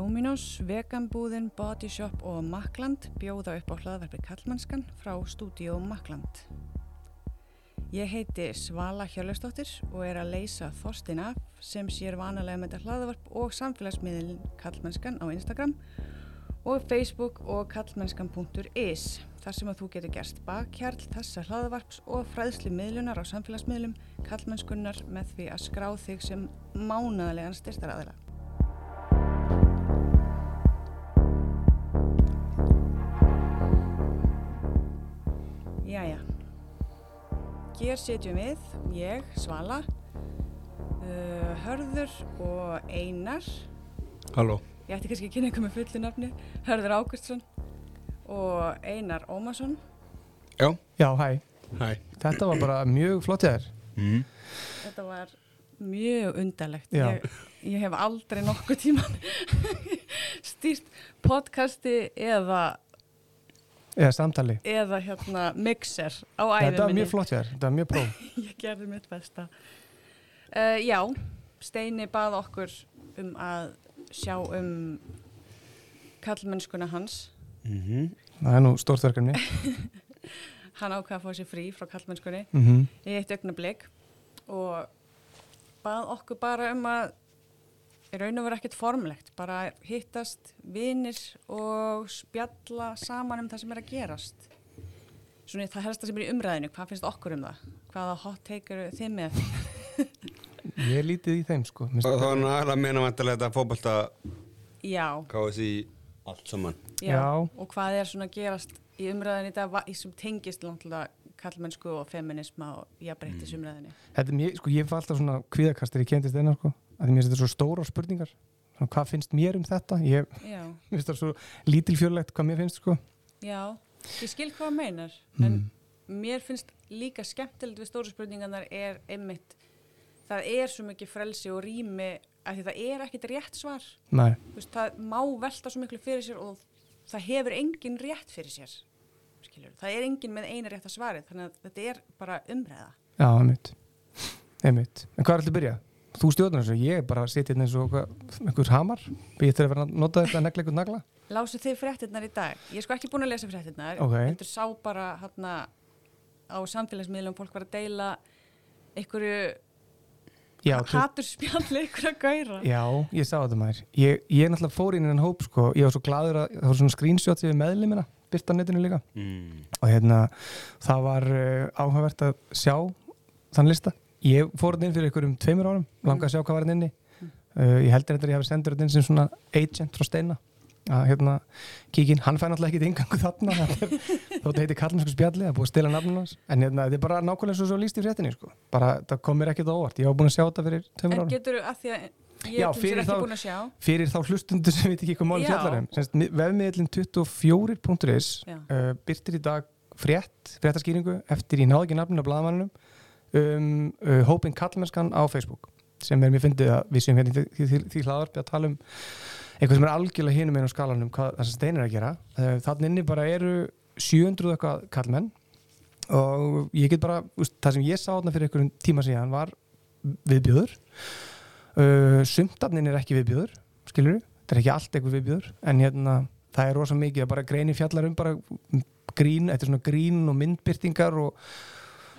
Dominos, Veganbúðin, Bodyshop og Makland bjóða upp á hlaðverfi Kallmannskan frá stúdíó Makland. Ég heiti Svala Hjörlustóttir og er að leysa Þorstin af sem sér vanalega með þetta hlaðverf og samfélagsmiðlinn Kallmannskan á Instagram og Facebook og kallmennskan.is þar sem að þú getur gerst bakkjarl þessa hlaðvarps og fræðsli miðlunar á samfélagsmiðlum kallmennskunnar með því að skrá þig sem mánaðalegan styrstaraðila. Hér setjum við, ég, Svala, uh, Hörður og Einar. Halló. Ég ætti kannski að kynna ykkur með fullu nafni, Hörður Águstsson og Einar Ómarsson. Já. Já, hæ. Hæ. Þetta var bara mjög flott ég er. Mm. Þetta var mjög undarlegt. Já. Ég, ég hef aldrei nokkuð tíman stýrt podcasti eða, Eða samtali. eða hérna mixer á æðum Þetta var mjög flott er. Þetta var mjög próf. Ég gerði mitt besta. Uh, já, Steini bað okkur um að sjá um kallmennskuna hans. Mm -hmm. Það er nú stórt verkefni. Hann ákvaða að fá sér frí frá kallmennskunni Mm -hmm. í eitt augnablik og bað okkur bara um að í raun og vera ekkert formlegt, bara hittast vinir og spjalla saman um það sem er að gerast. Svona það helst það sem er í umræðinu, hvað finnst okkur um það? Hvaða hot take eru þið með? Ég er lítið í þeim sko. Mér Og þá er þetta- náttúrulega að meina vantilega þetta fótbolta Já, KSI allt saman. já, Já. og hvað er svona að gerast í umræðinu í í sem tengist náttúrulega kallmennsku og feminisma og jafnbreyttis umræðinu. Þetta er mjög, sko, ég fæ alltaf svona kvíðakastir í kendist einar sko. Að því mér finnst þetta svo stóra spurningar. Svona, hvað finnst mér um þetta? Ég finnst það svo lítilfjörlegt hvað mér finnst sko. já, ég skil hvað meinar, Mm. en mér finnst líka skemmtilegt við stóru spurningarnar er einmitt, það er svo mikið frelsi og rými að því það er ekkit rétt svar. Veist, það má velta svo miklu fyrir sér og það hefur engin rétt fyrir sér. Skilur, það er engin með eina rétt að svari, þannig að þetta er bara umræða. Já, einmitt. Einmitt. En hvað er alltaf að byrja? Þú stjórnar þessu. Ég er bara að sitja hérna eins og hvað- einhver hamar. Ég þarf að vera að nota þetta að negla einhvern nagla. Lásu þið fréttinnar í dag? Ég er sko ekki búin að lesa fréttinnar. Ok. Heldur sá bara hérna á samfélagsmiðlum fólk var að deila einhverju Já, þú- haturspjalli, einhverja gæra. Já, ég sá þetta maður. Ég, ég er náttúrulega fór inn í hennan hóp sko. Ég var svo gladur að það var svona screenshot yfir meðlimina, byrta netinu líka. Mm. Og hérna, það var uh, áhugavert að sjá þann lista. Ég fór inn fyrir einhverjum tveimur árum, langaði að sjá hvað var þetta inni. Uh, ég heldur þetta að ég hafi sendur þetta inn sem svona agent frá Steina. Að hérna, kíkin, hann fæ náttúrulega ekki ingangu þarna. Þetta Þótt þetta heiti Karlmannsku spjalli, það búið að stila nafnum hans. En hérna, þetta er bara nákvæmlega svo, svo líst í fréttinni, sko. Bara, það kom mér ekkert á óvart. Ég var búin að sjá þetta fyrir tveimur En árum. getur þú að því að ég Já, er ekki þá- búin að sjá. fyrir þá hlustundur sem veit ekki hvað máli Já. fjallar um Semst, mi- vefmiðlinn 24.is Já. uh, byrtir í dag frétt fréttaskýringu eftir ég náði ekki nafninu á blaðamannunum um uh, hópin kallmennskan á Facebook sem er mér fyndið að við séum hérna í því, því, því hlaðarpi að tala um eitthvað sem er algjörlega hinum einu á skalanum hvað það sem steinir að gera. Uh, þannig inni bara eru 700 og eitthvað kallmenn og ég get bara, úst, það sem ég sá þarna fyrir einhverjum tíma síðan var viðbjöður uh, sumtafnin er ekki viðbjöður skilur þetta er ekki allt eitthvað viðbjöður en hérna, það er rosa mikið að bara greini fjallar um bara grín, er svona grín og myndbyrtingar og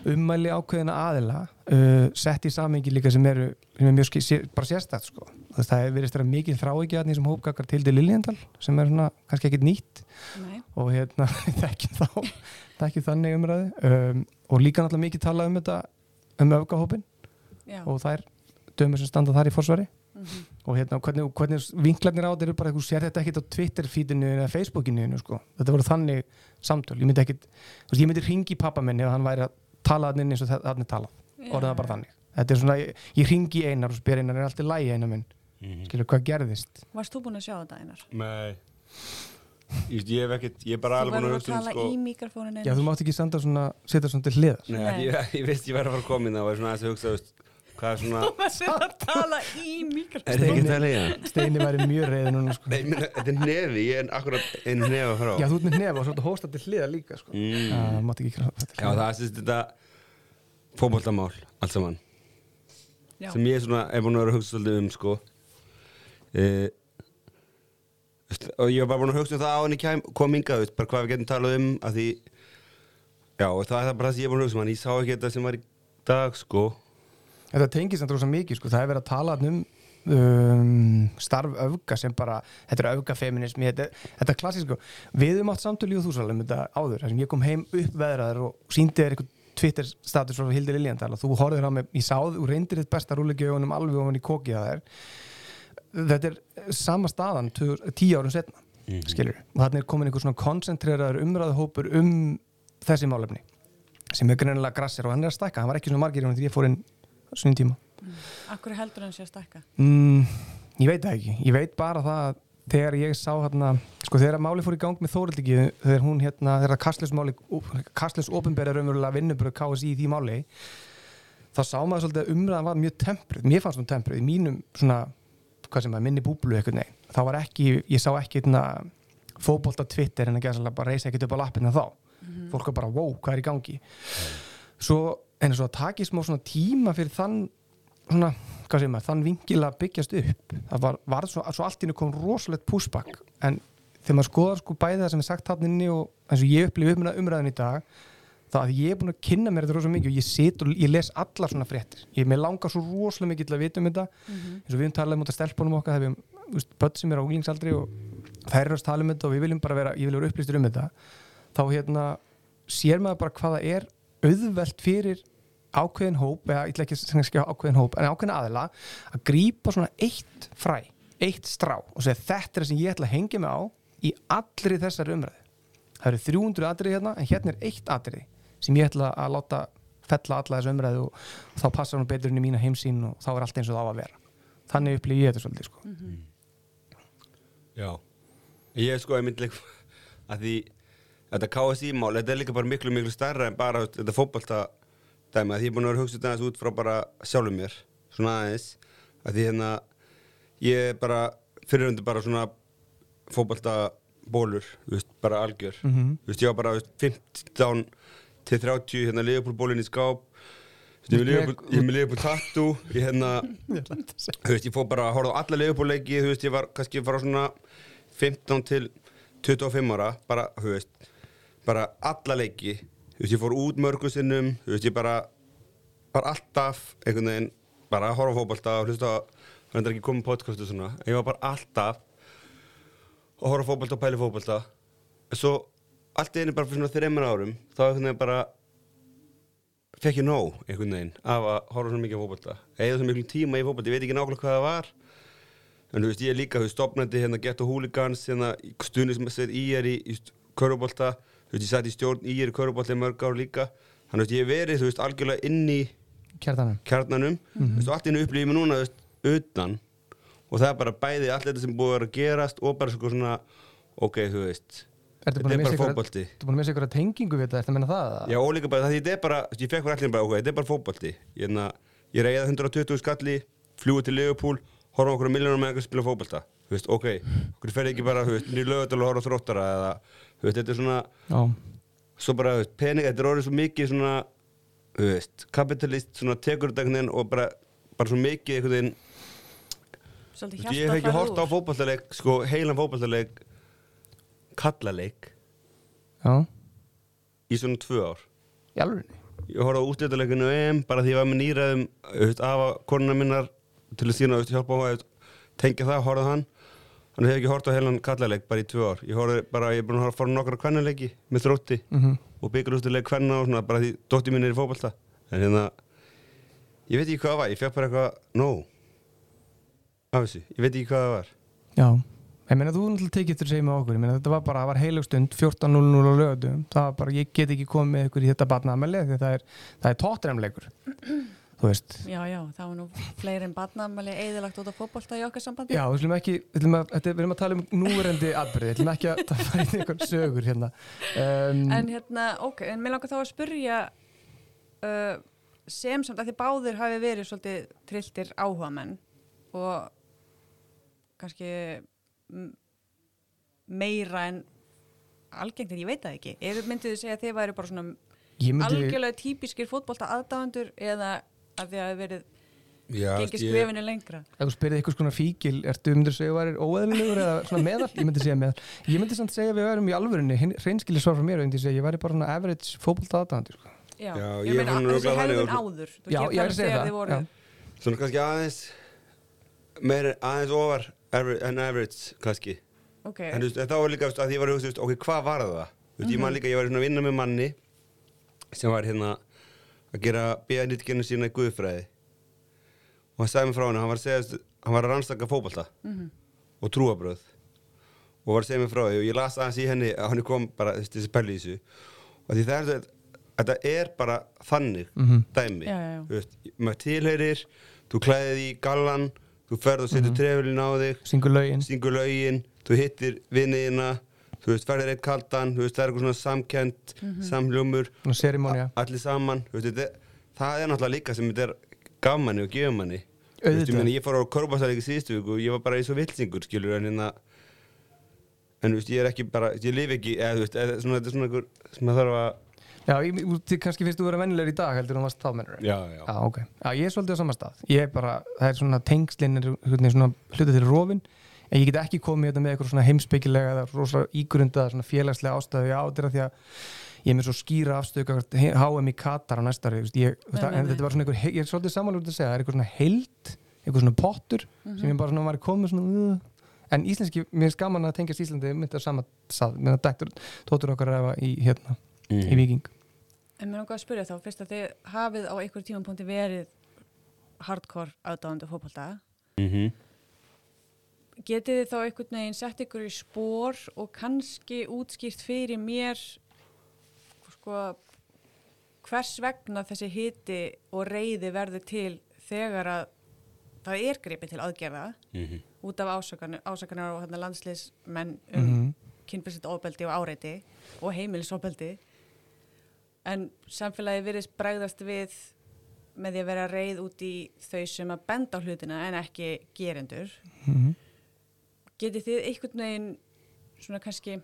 ummæli ákveðina aðila uh, sett í samengi líka sem eru sem er mjög ski, sé, bara sérstætt sko. það er verið stæra mikið þráikjarni sem hópgakar til til Liljendal sem er svona kannski ekkit nýtt Nei. og hérna þekkjum þá þekkjum þannig umræði um, og líka náttúrulega mikið talað um þetta um öfgahópin Já. og þær dömur sem standa þar í fórsvari Mhm. og hérna hvernig, hvernig vinklarnir á þetta eru bara þú sér þetta ekkit á Twitter-feedinu eða Facebookinu sko. þetta voru þannig samtöl ég myndi myndi ringi pappa minni ef hann væri að tala þannig eins og þannig tala Já. orðað bara þannig þetta er svona, ég, ég ringi einar og spyr einar er allt í lægi einar minn, Mm. skilur hvað gerðist Varst þú búin að sjá þetta einar? Nei. Ég, ég hef ekkert, ég er bara Þú alveg búin verður að að hugsa um tala sko. í mikrofónin já þú mátt ekki senda svona, setja svona til hliðar Nei, Nei. Ég, ég veist ég verði að fara að koma inn á að hugsa, þú veist, hvað er svona, Þú verður að tala í mikrofónin er þetta ekki að tala í það? Steini væri mjög reyði núna sko. Nei, ég meina, þetta er nefi, ég er akkurat einu nefa frá. já þú ert með nefa og svona hósta til hliðar líka sko. Mm. það mátt ekki krafa Já, það er sérst þetta fótboltamál, allt saman. Já. sem ég svona er búin að vera að hugsa svolítið um sko e, veist, og ég var bara búin að hugsa um það á henni kæm, kom hingað, veist, bara hvað við getum talað um að því já, og það er það bara það sem ég er búin að hugsa um hann, ég sá ekki þetta sem var í dag sko, Þetta tengist þetta rosa mikið, sko. það er verið að tala um um, starf öfga sem bara, þetta er öfgafeminismi þetta, þetta er klassísk, sko. við höfum átt samtölu og þú svolum um þetta áður, þar sem ég kom heim uppveðraður og síndi þér eitthvað Twitter status frá Hildi Liljandal og þú horfður á mig, ég sáð og reyndir þitt besta rúlegjöfunum alveg ofan í kokið að þér þetta er sama staðan tíu árum setna Mhm. skilur, og þannig er komin einhver svona koncentreraður umræðuhópur um þessi málefni sem er greinilega grassir og hann er að stækka, hann var ekki svona margir þegar ég fór inn svona tíma. Akkur heldur hann sé að stakka? mm, ég veit það ekki, ég veit bara það að þegar ég sá hérna sko þegar máli fór í gang með Þórildiki þegar hún hérna, þegar Kastljusmáli Kastljus ofinberið raunverulega vinnubröð KSI í því máli þá sá maður svolítið að umræðan var mjög tempruð. Mér fannst hún tempruð í mínum svona hvað sem að minni búblu eitthvað nei þá var ekki, ég sá ekki hérna fótbolta Twitter en að gera svolítið bara reysa ekkert upp á lappina þá. Fólk var bara wow, hvað er í gangi? Svo en svo að taki smá svona tíma fyrir þann svona, hvað segir maður, þann vingil að byggjast upp. Það var, var svo, svo allt í hennu kom rosalegt pushback. En þegar maður skoðar sko bæði það sem er sagt hann inni og eins og ég upplifi umræð, umræðin í dag þá að ég er búin að kynna mér þetta rosa mikið og ég sit og ég les allar svona fréttir. Ég mér langar svo rosalega mikið til að vita um þetta. Eins og við höfum talað um þetta stelpunum okkar þegar við höfum börn sem er á unglingsaldri og þær eru að tala um þetta og við viljum bara vera, ég vil vera upplýstur um þetta þá hérna sér maður bara hvaða er auðvelt fyrir ákveðin hóp, eða ég ætla ekki að ekki ákveðin hóp, en ákveðin aðila að grípa svona eitt fræ eitt strá og segja þetta er það sem ég ætla að hengja mig á í allri þessari umræðu. Það eru 300 atriði hérna en hérna er eitt atriði sem ég ætla að láta fella alla þessu umræðu og, þá passar hún betur inn í mína heimsýn og þá er allt eins og það á að vera. Þannig upplýði ég þetta svolítið sko. já. Ég sko, ég myndi líka að því þetta KSI mál, þetta er líka bara miklu miklu stærra en bara þetta fótbolta dæmi, að því ég er búin að vera að hugsa þetta aðeins út frá bara sjálfum mér, svona aðeins að því hérna ég er bara fyrirhundi bara svona fótbolta bólur, bara algjör. Mm -hmm. Veist, ég var bara veist, 15 til 30 hérna Liverpool bólinn í skáp. Veist, ég er með Liverpool tattoo ég hérna, ég fór bara að horfa á alla Liverpool leiki, þú veist, ég var kannski frá svona 15 til 25 ára, bara, bara alla leiki veist, ég fór út mörgum sinnum þú veist, ég bara bara alltaf einhvern veginn, bara að horfa á fótbolta og hlusta á, það er ekki komið podcast og svona, ég var bara alltaf og horfa á fótbolta og pæli fótbolta. En svo allt í einu bara fyrir svona þreymur árum þá einhvern veginn bara fekk ég nóg einhvern veginn af að horfa svona mikið á fótbolta. Eða svona miklu tíma í fótbolta, ég veit ekki nákvæmlega hvað það var. En þú veist, ég líka þú veist, stopnandi hérna Ghetto Hooligans hérna stuðnis með sveit í er í, í körubólta þú veist, ég sætti í stjórn í er í körubólta í mörg ár líka. Þannig að ég verið, þú veist, algjörlega inn í kjartanum kjarnanum. Þú veist, allt í einu upplýði mig núna, þú veist, utan. Og það er bara bæði allt þetta sem búið að vera að gerast og bara svona ok, þú veist, þetta að er bara fótbolti. Þú búin að missa ykkur tengingu við þetta, að menna það? Já, og líka bara, þetta er bara, ég fekk allir bara, ok, þetta er bara fótbolti. Ég, na, ég reyða 120 skalli fljúið til Liverpool, horfa okkur miljónum með einhver spila fótbolta, þú veist, ok okkur fer ekki bara, þú veist, nýr lögadal og horfa þróttara eða, þú veist, þetta er svona Já, svo bara, þú veist, pening, þetta er orðið svo mikið svona, þú veist, kapitalist svona tekur þetta einhvern veginn og bara bara svo mikið einhvern veginn Þú veist, hjarta ég hef ekki hort á fótballtaleik sko heilan fótballtaleik kallaleik já, í svona tvö ár. Í alveg ég horfði á útlítaleikinu EM bara því ég var með nýræðum auðvitað, afa konuna minnar til að sína auðvitað, hjálpa á að tengja það, horfði á hann þannig hef ég ekki hort á heilan kallaleik bara í tvö ár. Ég horfði bara, ég er búin að horfa á nokkra kvennaleiki með þrótti mm -hmm. og byggjurústileik kvenna og svona bara því dótti mín er í fótballta en hérna ég veit ekki hvað það var, ég fekk bara eitthvað no af þessu, ég veit ekki hvað það var. Já, ég meina þú náttúrulega tekið að segja með okkur, ég meina þetta var bara, það var heilugstund 14.00 á lögatum, það var bara, ég get ekki komið með ykkur í þetta barnaðamæli því Já, já, það var nú fleiri en barnaðamæli eðilagt út á fótbolta í okkar sambandi. Já, við slum ekki, við slum að, við erum að tala um núverendi atbyrði, við slum ekki að það í einhvern sögur hérna. Um, En hérna, ok, en mér langar þá að spurja uh, sem samt að þið báðir hafi verið svolítið trilltir áhugamenn og kannski meira en algengt en ég veit það ekki. Ef myndið þið segja að þið væri bara svona myndi, algjörlega típiskir fótbolta aðdáðandur eða að þið hafi verið Já, gengið ég- skrefinu lengra Ef þú spyrir eitthvað svona fíkil, ertu myndir segja að þú værir óeðlilegur eða svona meðal? Ég myndi segja meðal. Ég myndi samt segja að við værum í alvörinni, hreinskili svar frá mér, ég myndi segja ég væri bara svona average fótbolta aðdæðandi, sko. Já, Já, ég ég meina þessi og- áður Þú Já, getur ég er að segja það. Svona kannski aðeins meira aðeins ofar average, en average kannski Ok, En þá var líka, að því ég var að hugsa, ok, hvað var það? Þú veist, ég man líka, ég var svona að gera bíðanýtgerinu sína í guðfræði og hann sagði mér frá henni, hann var að segja, hann var að rannsaka fótbolta og trúabröð og var að segja mér frá því og ég las aðeins í henni að hann kom bara, þessi pæli í þessu og því það er þetta, er bara þannig Mhm. dæmi Já, já, já. þú veist, maður tilheyrir þú klæðið í gallan þú ferð og setur mm trefilin á þig Syngur lögin. syngur lögin, þú hittir vinniðina, þú veist, ferðir eitt kaldan, þú veist, það er eitthvað svona samkend, samljómur, Svona serimónia. allir saman, þú veist, er- það er náttúrulega líka sem þetta er gafmanni og gefumanni. Þú veist, ég meina, ég fór á Körbástaríki síðustu viku og ég var bara eins og vilsingur, skilur, en hérna, en þú veist, ég er ekki bara, ég lifi ekki, eða þú veist, eða, svona, þetta er svona einhver sem maður þarf að, Já, ég- kannski finnst þú vera vennilegur í dag heldur en þú varst þá mennur. já, já, Já, ok. Já, ég er svolítið á sama stað. Ég er bara, það er svona er svona hluta til rofin, en ég get ekki komið þetta með eitthvað svona heimspekilega eða rosa ígrunda svona félagslega ástæðu. Er að því að ég er með svo skýra afstöðu HM í Katar á næsta ári, þú veist, ég, þú veist, Nei, nei, en nei. þetta var svona einhver, ég er svolítið samanlega út að segja, það er eitthvað svona heild, eitthvað svona pottur sem ég bara svona var komið svona, uh, en íslenski, mér finnst gaman að tengjast Íslandi myndi að sama sað, með að dæktur, tóttur okkar ræfa í, hérna, í Víking. en mér langar að spyrja þá fyrst að þið hafið á einhver tímapunkti verið hardcore aðdáðandi fótbolta Mhm. Getið þið þá einhvern veginn sett ykkur í spór og kannski útskýrt fyrir mér sko hvers vegna þessi hiti og reyði verður til þegar að það er gripið til aðgerða Mhm. út af ásakanir, ásakanir og hérna, landsliðsmenn um Mhm. kynfyrsett ofbeldi og áreiti og heimilisofbeldi en samfélagi virðist bregðast við með því að vera reið út í þau sem að benda á hlutina en ekki gerendur Mhm. Getið þið einhvern veginn svona kannski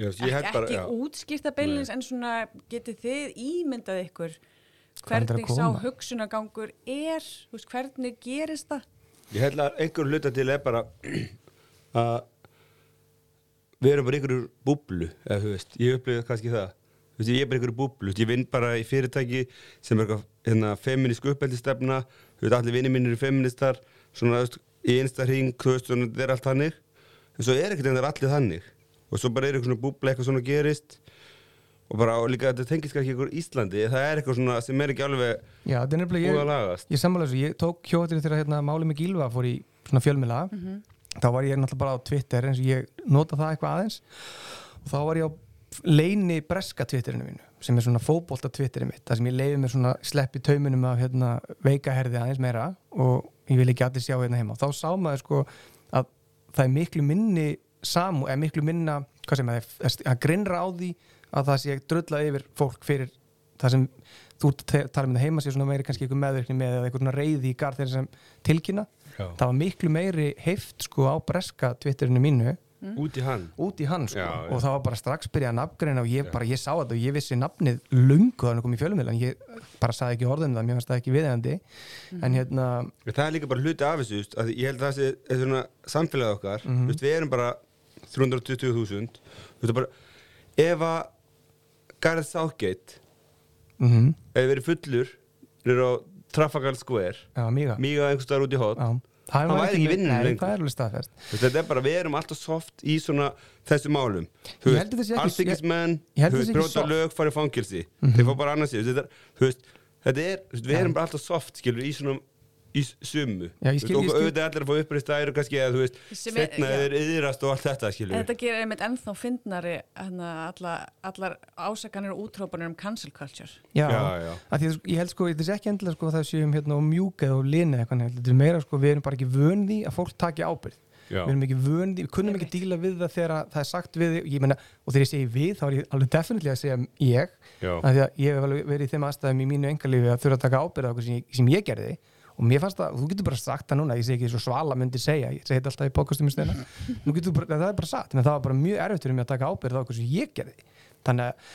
Já, ég ekki, held bara, ekki útskýrta beinlins en svona getið þið ímyndað ykkur er hvernig sá hugsunagangur er veist, hvernig gerist það? Ég held að einhver hluta til er bara að við erum bara einhverjur búblu eða þú veist, ég upplifði kannski það. Veist, ég er bara einhverjur búblu, ég vinn bara í fyrirtæki sem er eitthvað hérna, feminísk uppeldistefna, allir vinnir mínir eru feministar, svona, þú veist, í einsta hring, þú veist, þetta er allt þannig. En svo er ekkert en það er allir þannig. Og svo bara er eitthvað svona búbla, eitthvað svona gerist. Og bara, og líka þetta tengist kannski einhver Íslandi, það er eitthvað svona sem er ekki alveg Já, þetta er nefnilega, búið að ég, lagast. ég sammála þessu, ég tók hjóttir þegar hérna, máli með Gílva fór í svona fjölmila þá var ég náttúrulega bara á Twitter eins og ég nota það eitthvað aðeins. Og þá var ég á leini breska Twitterinu mínu sem er svona fótbolta Twitterinu mitt þar sem ég leiði mér svona sleppi taumunum af hérna, veikaherði aðeins meira og ég vil ekki allir sjá hérna heima og þá sá maður sko að það er miklu minni samú, eða miklu minna hvað sem að, að grinnra á því að það sé drulla yfir fólk fyrir það sem þú ert að tala um það heima sér svona meiri kannski eitthvað meðvirkni með eða eitthvað svona reyði í garð þeirra sem tilkynna Já. það var miklu meiri heift sko á breska Twitterinu mínu út í hann. Út í hann sko. Já, og það var bara strax byrjað að nafngreina og ég bara, ég sá þetta og ég vissi nafnið lungu þannig kom í fjölumil en ég bara saði ekki orðum það, mér fannst það ekki viðeigandi. En hérna, Það er líka bara hluti af þessu, just, ég held að það sé er svona samfélagið okkar, mm Mhm. við erum bara 320.000, þú veist bara, ef að Gareth Southgate, mm ef verið fullur, er á Trafalgar Square, já, mýga einhvers staðar út í já, það Hann væri ekki lengur. það er alveg staðfest. Þetta er bara, við erum alltaf soft í svona þessu málum, þú ég held þú veist, bróta lög, farið fangilsi, þeir fá bara annars í, þú veist, þetta er, veist, við erum bara alltaf soft, skilur, í svona, í sumu, Já, ég skil- ég og auðvitað allir að fá uppreist æru kannski, eða þú veist, er- setna þeir yðrast og allt þetta, skilur þetta gerir einmitt ennþá fyndnari hana, alla, allar ásakanir og útrópanir um cancel culture. já, Já, já. Að því, að, ég held sko, þetta er ekki endilega sko að það séum hérna og mjúka eða og lina eitthvað þetta er meira sko, við erum bara ekki vön því að fólk taki ábyrgð. Já. við erum ekki vön því, við kunnum ekki díla við það þegar að það er sagt við, ég meina og þegar ég segi við, þá er ég alveg definitíli að segja ég, Já. af því að ég hef alveg verið í þeim aðstæðum í mínu engalífi að þurfa að taka ábyrgð á okkur sem, ég- sem ég gerði og mér fannst það, þú getur bara sagt það núna ég segi ekki svo svala myndi segja, ég segi þetta alltaf í podcastum í steina, nú getur bara, það er bara sagt en það var bara mjög erfitt fyrir mig að taka ábyrgð á sem ég gerði. Þannig að,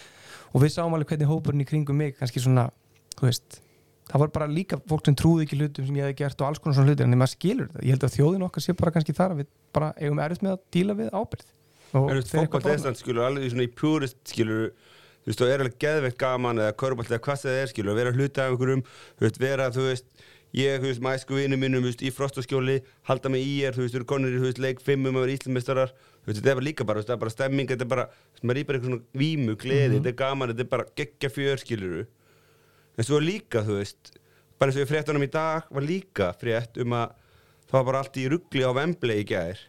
og við sáum alveg hvernig hópurinn í kringum mig kannski svona, þú veist það var bara líka fólk sem trúði ekki hlutum sem ég hefði gert og alls konar svona hlutir en maður skilur þetta, ég held að þjóðin okkar sé bara kannski þar að við bara eigum erfitt með að díla við ábyrð þú veist, fótbolt er fórna. stand, skilur, alveg í svona í purist, skilur, þú veist, og er alveg geðveikt gaman eða körbalt eða hvað það er, skilur, að vera hluta af einhverjum, þú veist, vera, þú veist, ég, þú veist, mæsku vinnu mínum, þú veist, í frostaskjóli, halda mig í er, þú veist, þú eru konir í, þú veist, leik fimmum að vera íslumistrar, þú veist, þetta er bara líka bara, þú veist, það er bara stemming, þetta er bara, þú veist, maður er í bara eitthvað svona vímu, gleði, þetta er gaman, þetta er bara geggja fjör, skilur, en svo líka, þú veist, bara eins og ég fréttunum í dag, var líka frétt um að það var bara allt í ruggli á Wembley í gær,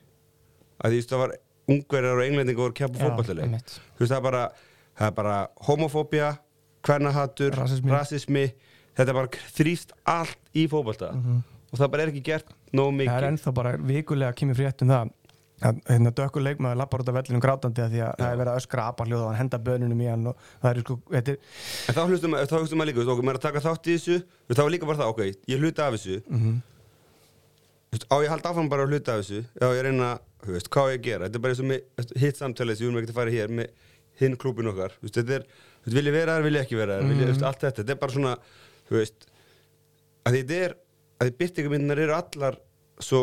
að því, það var ungverjar og englendingar voru að keppa Já, er er þetta er bara þrýst allt í fótballta og það bara er ekki gert nóg Mhm. það er mikið. ennþá bara vikulega kemur frétt um það að hérna, dökkur leikmaður lappar út af vellinum grátandi að því að það er verið að öskra apaljóð og hann henda bönunum í hann og það er sko, er en þá hlustum maður, þá líka, okkur maður er að taka þátt í þessu það var líka bara það, ok, ég hluta af þessu. Þú veist, á ég halda áfram bara að hluta af þessu? Já, ég reyna, þú veist, hvað á ég að gera? Þetta er bara eins og með hitt samtalið sem við erum ekki að fara hér með hinn klúbin okkar. Þetta er, vil ég vera þar, vil ég ekki vera þar? Þú veist, allt þetta, þetta er bara svona þú veist, að þetta er að því byrtingamyndinar eru allar svo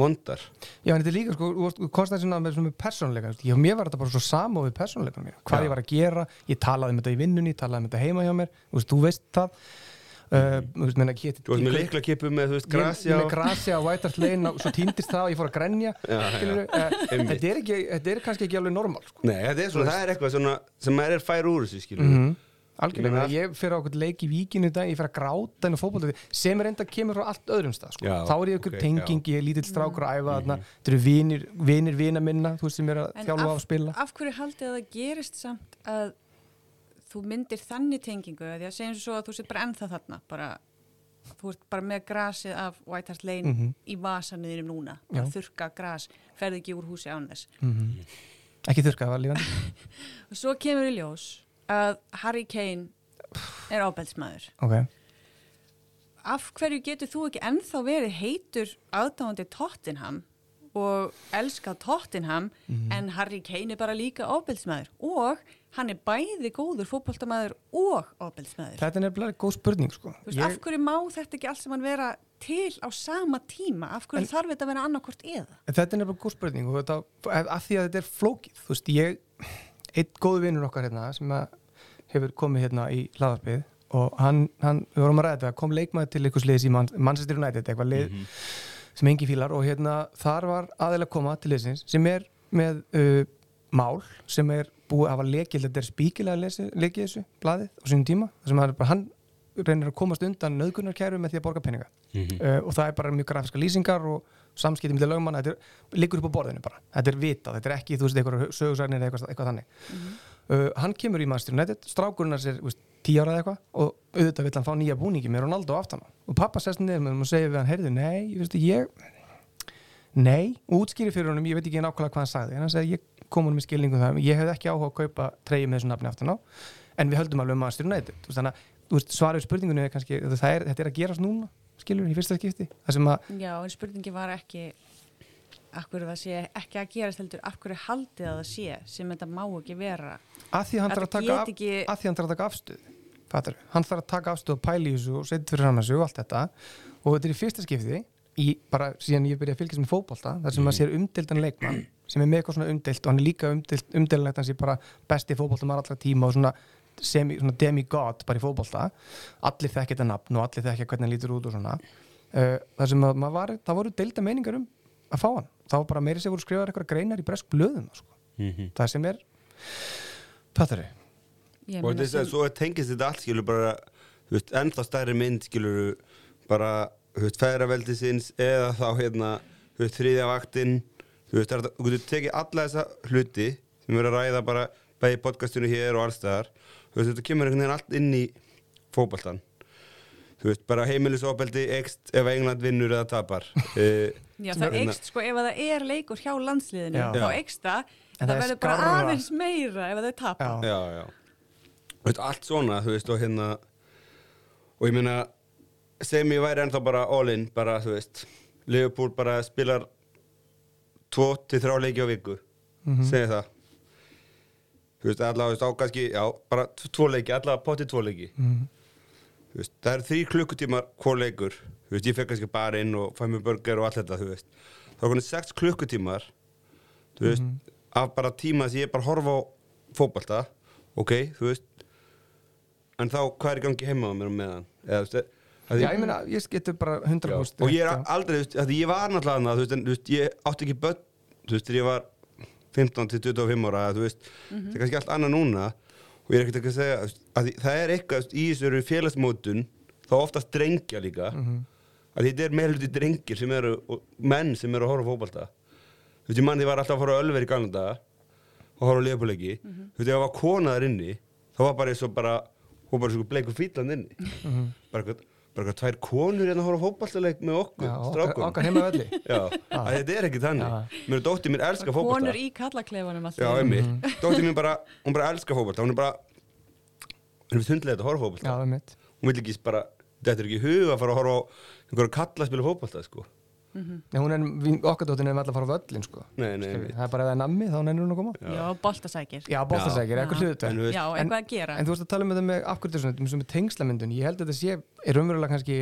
vondar. Já, en þetta er líka, sko, þú kostar svona með, svona með persónleika, já, mér var þetta bara svo samóð við persónleika mér, hvað Já. ég var að gera. Ég talaði um þetta í vinnunni, talaði um þetta heima hjá mér. Þú veist, þú veist það. Uh, þú veist, menna, héti, þú veist, með leikla kipu með, þú veist, grasja með grasja og Hart Lane og svo týndist það og ég fór að grenja Já, skilurðu, já, uh, þetta, er ekki, þetta er kannski ekki alveg normal sko. Nei, þetta er svona, það er eitthvað svona sem maður er fær úr þessu, skilur mm algjörlega, Ég fyrir á okkur leik í víkinu í dag, ég fyrir að gráta inn á fótbolta sem er enda kemur frá allt öðrum stað sko. Já, þá er ég okkur ok, tenging, já. ég er lítill strákur að æfa þarna, þetta eru vinir, vinir vina minna þú veist sem er að En þjálfa á að spila. af hverju haldið að það gerist samt að þú myndir þannig tengingu? Að því að segjum svo að þú sér bara ennþá þarna bara, þú ert bara með grasið af White Hart Lane Mhm. í vasanniðinum núna. Þurka gras, ferði ekki úr húsi án þess. Mm ekki þurrka, það var lífandi að Harry Kane er ábeldsmaður ok, af hverju getur þú ekki ennþá verið heitur aðdáðandi Tottenham og elska Tottenham Mhm. en Harry Kane er bara líka ábeldsmaður og hann er bæði góður fótboltamaður og ábeldsmaður þetta er nefnilega góð spurning sko. Veist, af hverju má þetta ekki allt saman vera til á sama tíma? Af hverju þarf þetta að vera annarkort eða? Þetta er nefnilega góð spurning og þetta, af því að þetta er flókið. Þú veist, ég, einn góðu vinnur okkar hérna sem að hefur komið hérna í hlaðarpið og hann, hann við vorum að ræða þetta, kom leikmaður til einhvers liðs í Man Manchester United, eitthvað lið sem engi fílar og hérna þar var aðeins að koma til liðsins sem er með uh, mál sem er búið að hafa lekild þetta er spíkilega lekið þessu blaðið á sínum tíma þar sem hann, bara, hann reynir að komast undan nöðgunarkæru með því að borga peninga. Uh, og það er bara mjög grafiska lýsingar og samskipti með lögmann, þetta er, liggur upp á borðinu bara, þetta er vitað, þetta er ekki þú veist eitthvað sögursarnir eða eitthvað, eitthvað þannig uh, hann kemur í Manchester United strákurinn er þú veist, tíu ára eða eitthvað og auðvitað vill hann fá nýja búningi með Ronaldo aftan og pappa sest niður með hann og segir við hann heyrðu, nei, ég veist, ég nei, útskýri fyrir honum, ég veit ekki nákvæmlega hvað hann sagði, en hann segi, ég kom honum í skilningum það, ég hefði ekki áhuga að kaupa treyju með þessu nafni aftan á, en við höldum alveg um Manchester United, þannig að svarið spurningunni er kannski, er, þetta er að gerast núna skilur, í fyrsta skipti, að Já, en spurningi var ekki hverju það sé ekki að gerast heldur af hverju haldið að það sé sem þetta má ekki vera? Að því hann þarf að af, ekki- að þarf að taka afstöð Fattar, hann þarf að taka afstöð og pæla í þessu og setja fyrir hann þessu og allt þetta. Og þetta er í fyrsta skipti í, bara síðan ég byrja að fylgjast með fótbolta þar sem maður sér umdeldan leikmann sem er með eitthvað svona umdelt og hann er líka umdelt, umdeldanlegt hann sé bara besti fótbolta allra tíma og svona, semi, svona demigod bara í fótbolta. Allir þekki þetta nafn og allir þekki hvernig hann lítur út og svona. Uh, þar sem að maður var, það voru delta meiningar um að fá hann, var bara meiri sem voru skrifað eitthvað greinar í bresk blöðum sko. það sem er? Ég og þess að svo tengist þetta allt skilur bara þú veist, ennþá stærri mynd skilur bara þú veist, feðraveldisins eða þá hérna þú veist, þriðja vaktinn. Þú veist, þú getur tekið alla þessa hluti sem erum að ræða bara bæði podcastinu hér og allstæðar þú veist, þetta kemur einhvern veginn allt inn í fótboltan þú veist, bara heimilisofbeldi ekst ef England vinnur eða tapar uh, Já, það eikst sko ef að það er leikur hjá landsliðinu Já. þá Já. eikst það En það er verður bara skárra. aðeins meira ef að þau tapa Já. já, já Þú veist, allt svona, þú veist, og hérna og ég meina sem ég væri ennþá bara all in bara, þú veist, Liverpool bara spilar tvo til þrjá leiki á viku Mhm. segi það þú veist, allavega, þú veist, á kannski já, bara t- tvo leiki, allavega potti tvo leiki Mhm. þú veist, það er þrý klukkutímar hvað leikur, þú veist, ég fekk kannski bara inn og fæ mér burger og allt þetta, þú veist. Þá er konið sex klukkutímar þú veist, af bara tíma þess að ég bara horfa á fótbalta ok, þú veist. En þá, hvað er gangi heima á mér meðan? Eða, þú veist, Já, ég- meina, ég getur bara 100% Já, og ég er aldrei, þú veist, að ég var náttúrulega annað, þú veist, en, þú veist, ég átti ekki börn, þú veist, þegar ég var 15 til 25 ára, þú veist, það er kannski allt annað núna og ég er ekkert ekki að segja, að það er eitthvað, í þessu eru félagsmótun, þá oftast drengja líka, að þetta er meðluti drengir sem eru, og menn sem eru að horfa á fótbalta, þú veist, ég mann því var alltaf að horfa á Ölver í daga og horfa á liðbúleiki, þú veist, ef það var konaðar inni, þá var bara eins og bara, hún var bara svo bleikur fýtlan inni, bara eitthvað, bara tvær konur hérna að horfa á fótballtaleik með okkur, Já, strákum. okkar heima að þetta er ekki þannig. Mér er dóttir mín elska fótbolta konur í kallaklefanum Já, einmitt. Dóttir mín bara, hún bara elska fótbolta. Hún er bara, hún er hundlega að horfa mitt Hún vil ekki bara, þetta er ekki í hug að fara að horfa á einhverja kalla að spila sko Nei, hún er, við- okkar dóttin er með að fara á völlin sko. Nei, nei, það er bara ef það er nammi, þá nennir hún að koma. Já, boltasækir. Já, bóttasækir, Já. eitthvað hlutu En já, eitthvað að gera. En þú veist að tala um þetta með svona, þetta með tengslamyndun Ég held að þetta sé, er raunverulega kannski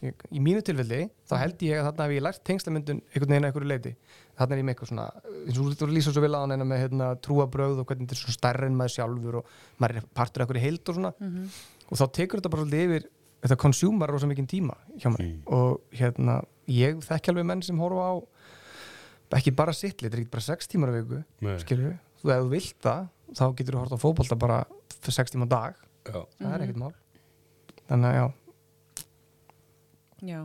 ég- í mínu tilfelli, þá held ég að þarna hef ég lært tengslamyndun einhvern veginn að einhverju leiti þarna er ég með eitthvað svona, eins og þú lýsa svo vel á hann með hérna, trúabröð og hvernig þetta er svona stærri en maður sjálfur og maður er partur af einhverju heild og svona. Og þá tekur þetta bara svolítið yfir þetta konsjúmar rosa mikinn tíma hjá mér og hérna, ég þekki alveg menn sem horfa á ekki bara sittli, þetta er ekki bara sex tímar á viku Nei. skilur við, þú ef þú vilt það þá getur þú hort á fótbolta bara fyrir sex tíma á dag, Já, það er ekkert mál. Þannig að já, já,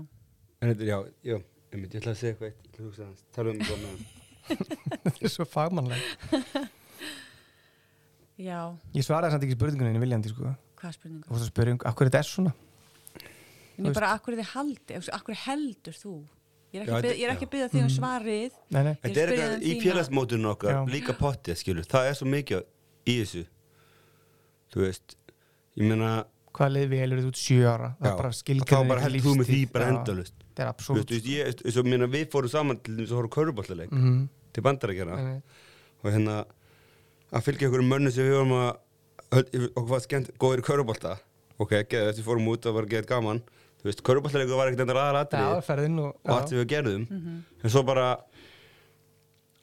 en þetta er, já, já ég ætla að segja eitthvað eitt, ég ætla að hugsa aðeins Tala um það með þetta er svo fagmannleg já, ég svaraði samt ekki spurningunni viljandi sko, hvað spurningu? Þú veist að spyrja um, af hverju þetta er svona en ég bara, akkur þið haldi, akkur heldur þú? Ég er Já, ekki, að ég er ekki að byggja þig um svarið. Nei, nei, Ég Þetta er eitthvað um í félagsmótunum okkar Já. líka pottið, skilur, það er svo mikið í þessu. Þú veist, ég meina hvaða leið velur þú út sjö ára? Það Já, er þá bara heldur þú með því bara endalust þetta er veist, þú veist, ég, og meina, við fórum saman til þess að horfa köruboltaleik Mhm, til bandarækjana og hérna að fylgja einhverjum mönnu sem við vorum að okkur var skemmt góðir í körubolta ok, geðið eftir fórum út og var geðið gaman þú veist, köruboltaleiku var ekkert endur það aðalatri er ferðin og, og allt sem við gerðum. Mhm. en svo bara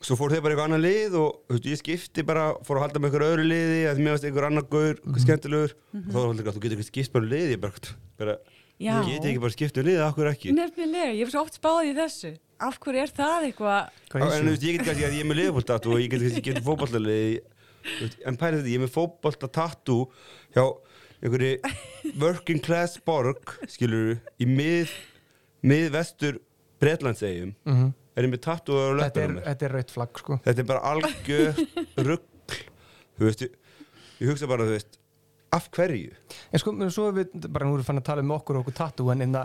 svo fór þeir bara eitthvað annað lið og þú veist, ég skipti bara, fór að halda með einhver öðru liði að mér varst einhver annar gaur, Mhm. skemmtilegur. Og þá var alltaf að þú getur ekki skipt bara um liði ég bara, bara Já. ég geti ekki bara skipt um liði, akkur ekki? Nefnilega, ég hef svo oft spáðið í þessu. Af hverju er það eitthvað hvað en er þú veist, ég get kannski að ég er með liðbóltat og ég get kannski getið fótballtalið en pæri þetta, ég er með fótballtatatú hjá einhverju working class borg skilur í mið miðvestur Bretlandsegjum Mhm. er ég með tatú á þetta er, löpunum mér þetta er raut flagg sko. Þetta er bara algjör rugg þú veist, ég, ég hugsa bara, þú veist af hverju? En sko, svo er við, bara nú erum við fann að tala um okkur og okkur tattoo en en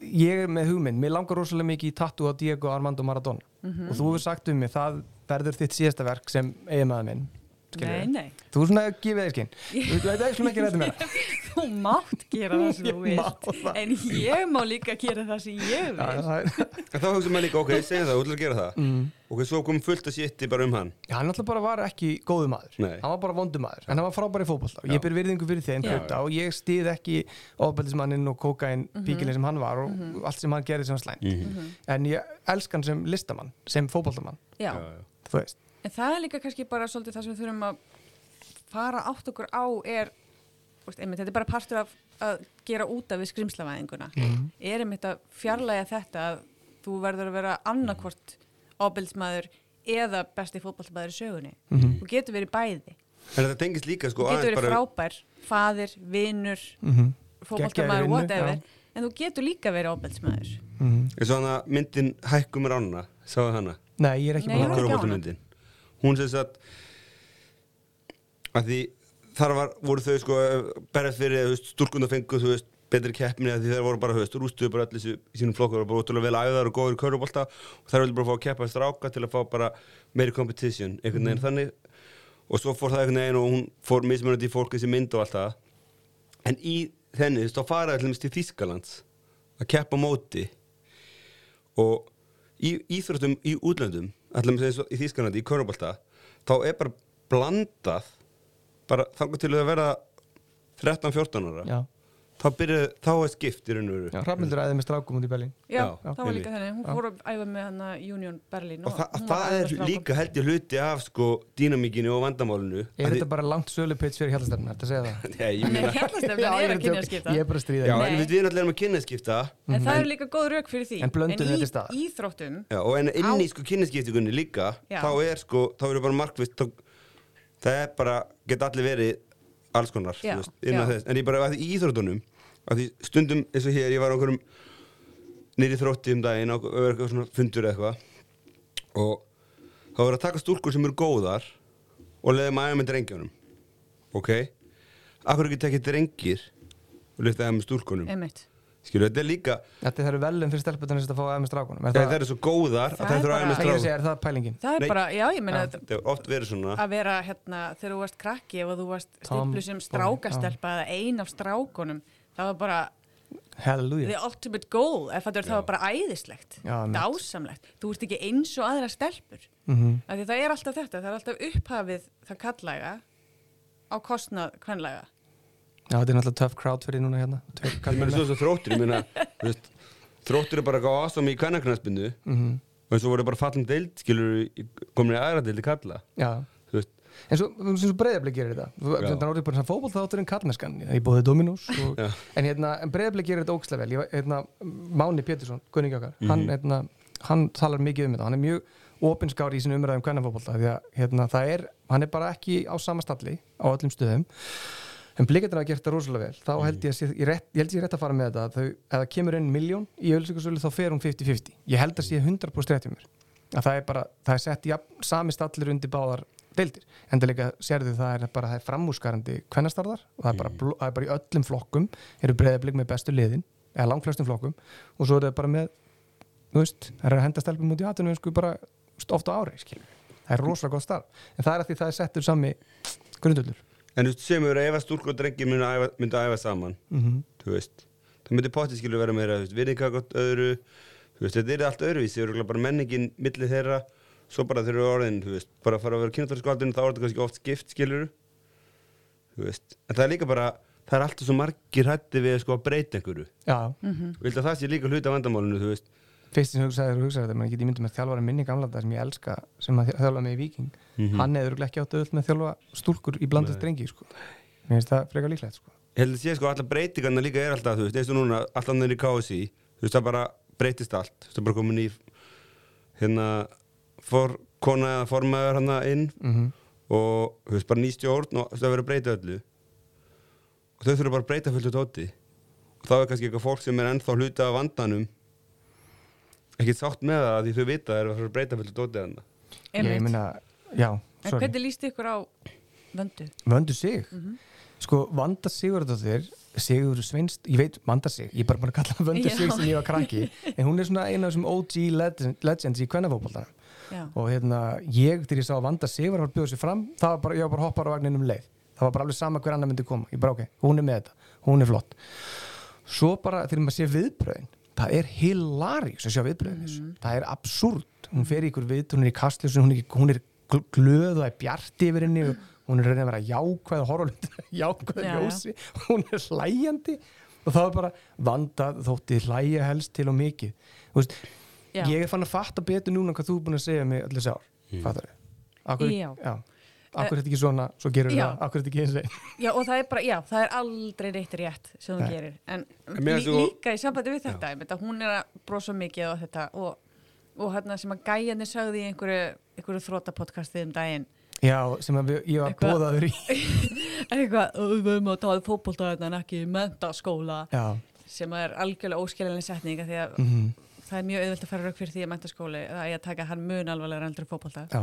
ég er með hugmynd, mér langar rosalega mikið í tattoo á Diego Armando Maradona. Og þú hefur sagt um mig, það verður þitt síðasta verk sem eiginmaður minn. Nei, nei, Þú er svona að gefa þér skinn. Þú veit ekki ekki rættu mér þú mátt gera það sem þú það. en ég má líka gera það sem ég En þá hugsa maður líka, ok, segjum það, þú ætlar að gera það. Mm. ok, svo kom fullt að sétti bara um hann. Hann alltaf bara var ekki góðu maður. Nei. Hann var bara vondu maður, en hann var frábæri fótbolta og ég ber virðingu fyrir þeim Já. hluta og ég stið ekki ofbeldismanninn og kokain píkilinn sem hann var og allt sem hann gerði sem hann slæmt mm en ég elska hann sem listamann sem fótboltamann, já. þú veist en það er líka kannski bara svolítið það sem við þurfum að fara átt okkur á er veist, einmitt, þetta er bara partur af að gera út af við skrimslavæðinguna. Er einmitt að fjarlæga þetta að þú verður að vera annarkvort ábyldsmaður eða besti fótballtamaður í sögunni. Mhm. þú getur verið bæði. En þetta tengist líka, sko, þú getur aðeins verið bara frábær, faðir, vinur mm Geggjaður vinur, whatever já. en þú getur líka verið ábyldsmaður eins og hana myndin Hækkum rána, sáðu hana? Nei, ég er ekki Nei, búin ég að hana. Körfuboltamyndin. Hún sem sagt að því þar var, voru þau sko berðast fyrir þú veist, stúlkunda fengu þú veist betri keppni að því þeir voru bara, veist, rústuðu bara allir í sínum flokkur og bara útrúlega vel æðar og góður í körfubolta og þær vildi bara fá að keppa stráka til að fá bara meiri competition, einhvern veginn þannig. Og svo fór það einhvern veginn og hún fór mismunandi í fólk þessi mynd og allt það. En í þenni, þú veist, þá faraði allir til Þískalands að keppa móti. Og í íþróttum í útlöndum allir með þessu í Þískalandi, í körfubolta þá er bara blandað bara þangar til að vera 13-14 ára. Já, þá byrja, þá er skipt í raun og veru. Já, Hrafnildur æði með strákum út í Berlín. Já, Já, það var líka þannig, hún fór að æfa með hana Union Berlin og það, var það að æfa er líka held ég hluti af sko dýnamíkinu og vandamálinu. Er þetta bara langt sölupitch fyrir hjallastefna, þetta segja það? Nei, Já, er ég að að kynja djóka. skipta Ég er bara að stríða. Já, en við við náttúrulega erum að kynnaskipta En það er líka góð rauk fyrir því. En blöndun er til staðar. í íþróttum og en inn í sko kynnaskiptingunni líka þá er sko, þá eru bara markvist þá, það er bara, geta allir verið alls konar, en ég bara, að í íþróttunum að því stundum eins og hér, ég var á einhverjum nýri þrótti um daginn á eitthvað svona fundur eða eitthvað og þá er að taka stúlkur sem eru góðar og leiðum aðeins með drengjónum ok akkur ekki tekið drengir og lyfta aðeins með stúlkunum Einmitt. skilur, þetta er líka Þetta eru velum fyrir stelputunist að fá aðeins Er það, það, það er svo góðar Það að það er þurfa bara- aðeins með það, er það pælingin? Það er Nei. bara, já, ég meina Já. það er oft verið svona að vera hérna þegar þú varst krakki ef þú varst Tom stiplu sem strákastelpa eða ein af strákunum það var bara Halleluja the ultimate goal ef það, var bara æðislegt dásamlegt, þú ert ekki eins og aðra stelpur. Mhm. af því það er alltaf þetta, það er alltaf upphafið það kallæga á kostnað kvenlæga. Já, þetta er náttúrulega tough crowd fyrir núna hérna. Það er svo svo þróttur, ég meina þú veist, Þróttur er bara gáð ásam í kvennaknarsbyndu Mhm. og eins og voru bara fallin deild skilur komin í aðra deild í kalla. Já, en svo, svo breyðablik gerir þetta. Þetta er orðið bara svona fótboll þátturinn kallmennskan Í bóði Dominós og. En, hérna, en breyðablik gerir þetta ógislega vel. Ég, hérna, Máni Pétursson, kunningi okkar hann, hérna, hann talar mikið um þetta. Hann er mjög opinskári í sinu umræðum kvennafótboll Því að hérna, það er, hann er bara ekki á sama stalli Á öllum stöðum. En blikarnir hafa gert það rosalega vel. Þá held ég að sé, ég, rétt, ég held ég rétt að fara með þetta ef það kemur inn miljón í ölsingarsölu Þá fer hún 50-50 Ég held að sé 100% rétt hjá mér. Að það er bara, það er sett ja, sami stallir undir báðar deildir. En það líka sérðu það er bara, það er framúskarandi kvennastarðar og það er bara, bl- það er bara í öllum flokkum eru breyðablik með bestu liðin eða langflestum flokkum og svo er það bara með þú veist, það er að henda stelpum út í atunum sko bara þú veist, oft á ári skilur. það er rosalega gott starf. En það er að því það er settur sami grundullur en þú veist, sem eru ef að stúlku og drengir myndu að æfa, að saman mm -hmm. þú veist, það myndi potti skilur vera meira þú veist, veist, þetta er allt öðruvísi, bara menningin milli þeirra, svo bara þeir eru orðin þú veist, bara að fara að vera kynnatarskaldin þá er þetta kannski oft skipt skilur þú veist, en það er líka bara það er alltaf svo margir hætti við sko að breyta einhverju. Já, Vildi að það sé líka hluti af vandamálinu, þú veist. Fyrst sem hugsaður og hugsaður þetta, maður geti myndið með þjálfara minni gamla þetta sem ég elska, sem að þjálfa með í Viking Mhm. hann hefur ekki átt auðvöld með þjálfa stúlkur í blandast drengi sko. mér finnst það frekar líklegt sko. Ég held að sé sko allar breytingarna líka er alltaf, þú veist, eins og núna, alltaf nefnir í KSI, þú veist, það bara breytist allt, þú veist, það er bara komin í, hérna, for, kona eða formaður hana inn mm og, þú veist, bara ný stjórn og þú veist, það verður að breyta öllu. Og þau þurfa bara að breyta fullt tóti og þá er kannski eitthvað fólk sem er ennþá hluta af vandanum ekki sátt með það því þau vita að það er að fara að breyta fullt tóti hana. ég meina, já, en sorry. hvernig líst ykkur á vöndu? vöndu sig? Sko, Vanda Sigurðardóttir Sigur Sveinst, ég veit Vanda sig ég er bara búin að kalla hana vöndu sig sem ég var krakki en hún er svona eina af þessum OG legend, legends í kvennafókbóltanum Já. og hérna, ég til ég sá að Vanda Sigur var að bjóða sér fram, það var bara, ég var bara hoppar á vagninum leið, það var bara alveg sama hver annar myndi koma. Ég bara ok, hún er með þetta, hún er flott. Svo bara þegar maður sé viðbröðin það er hilarious að sjá viðbröðin mm. það er absúrt, hún fer í ykkur við hún er í kastljósun, hún, er- hún er gl- glöð og er bjart yfir henni og hún er reyna að vera jákvæð og horfa á hlutina með jákvæð Já, já. ljósi. Hún er hlæjandi. Og það er bara vandað þótti hlæja helst til og mikið Já. ég er fann að fatta betur núna hvað þú er búin að segja mig allir sár mm. fattar þau? Já. já. Akkur er þetta ekki svona, svo gerur það, akkur er þetta ekki eins og Já, og það er bara, já, það er aldrei reitt rétt sem þú Nei. gerir, en En lí, þú- líka í sambandi við þetta, að hún er að brosa mikið á þetta og, og hérna sem að gæjarnir sagði í einhverju, einhverju þrótapodcastið um daginn, Já, sem að við, ég var bóðaður í eitthvað, "Ö, við höfum að tala fótbolta hérna en ekki mentaskóla, Já, sem er algjörlega óskiljanlega setning af því að mm það er mjög auðvelt að fara rauk fyrir því að mentaskóli, það er að taka hann mun alvarlega já.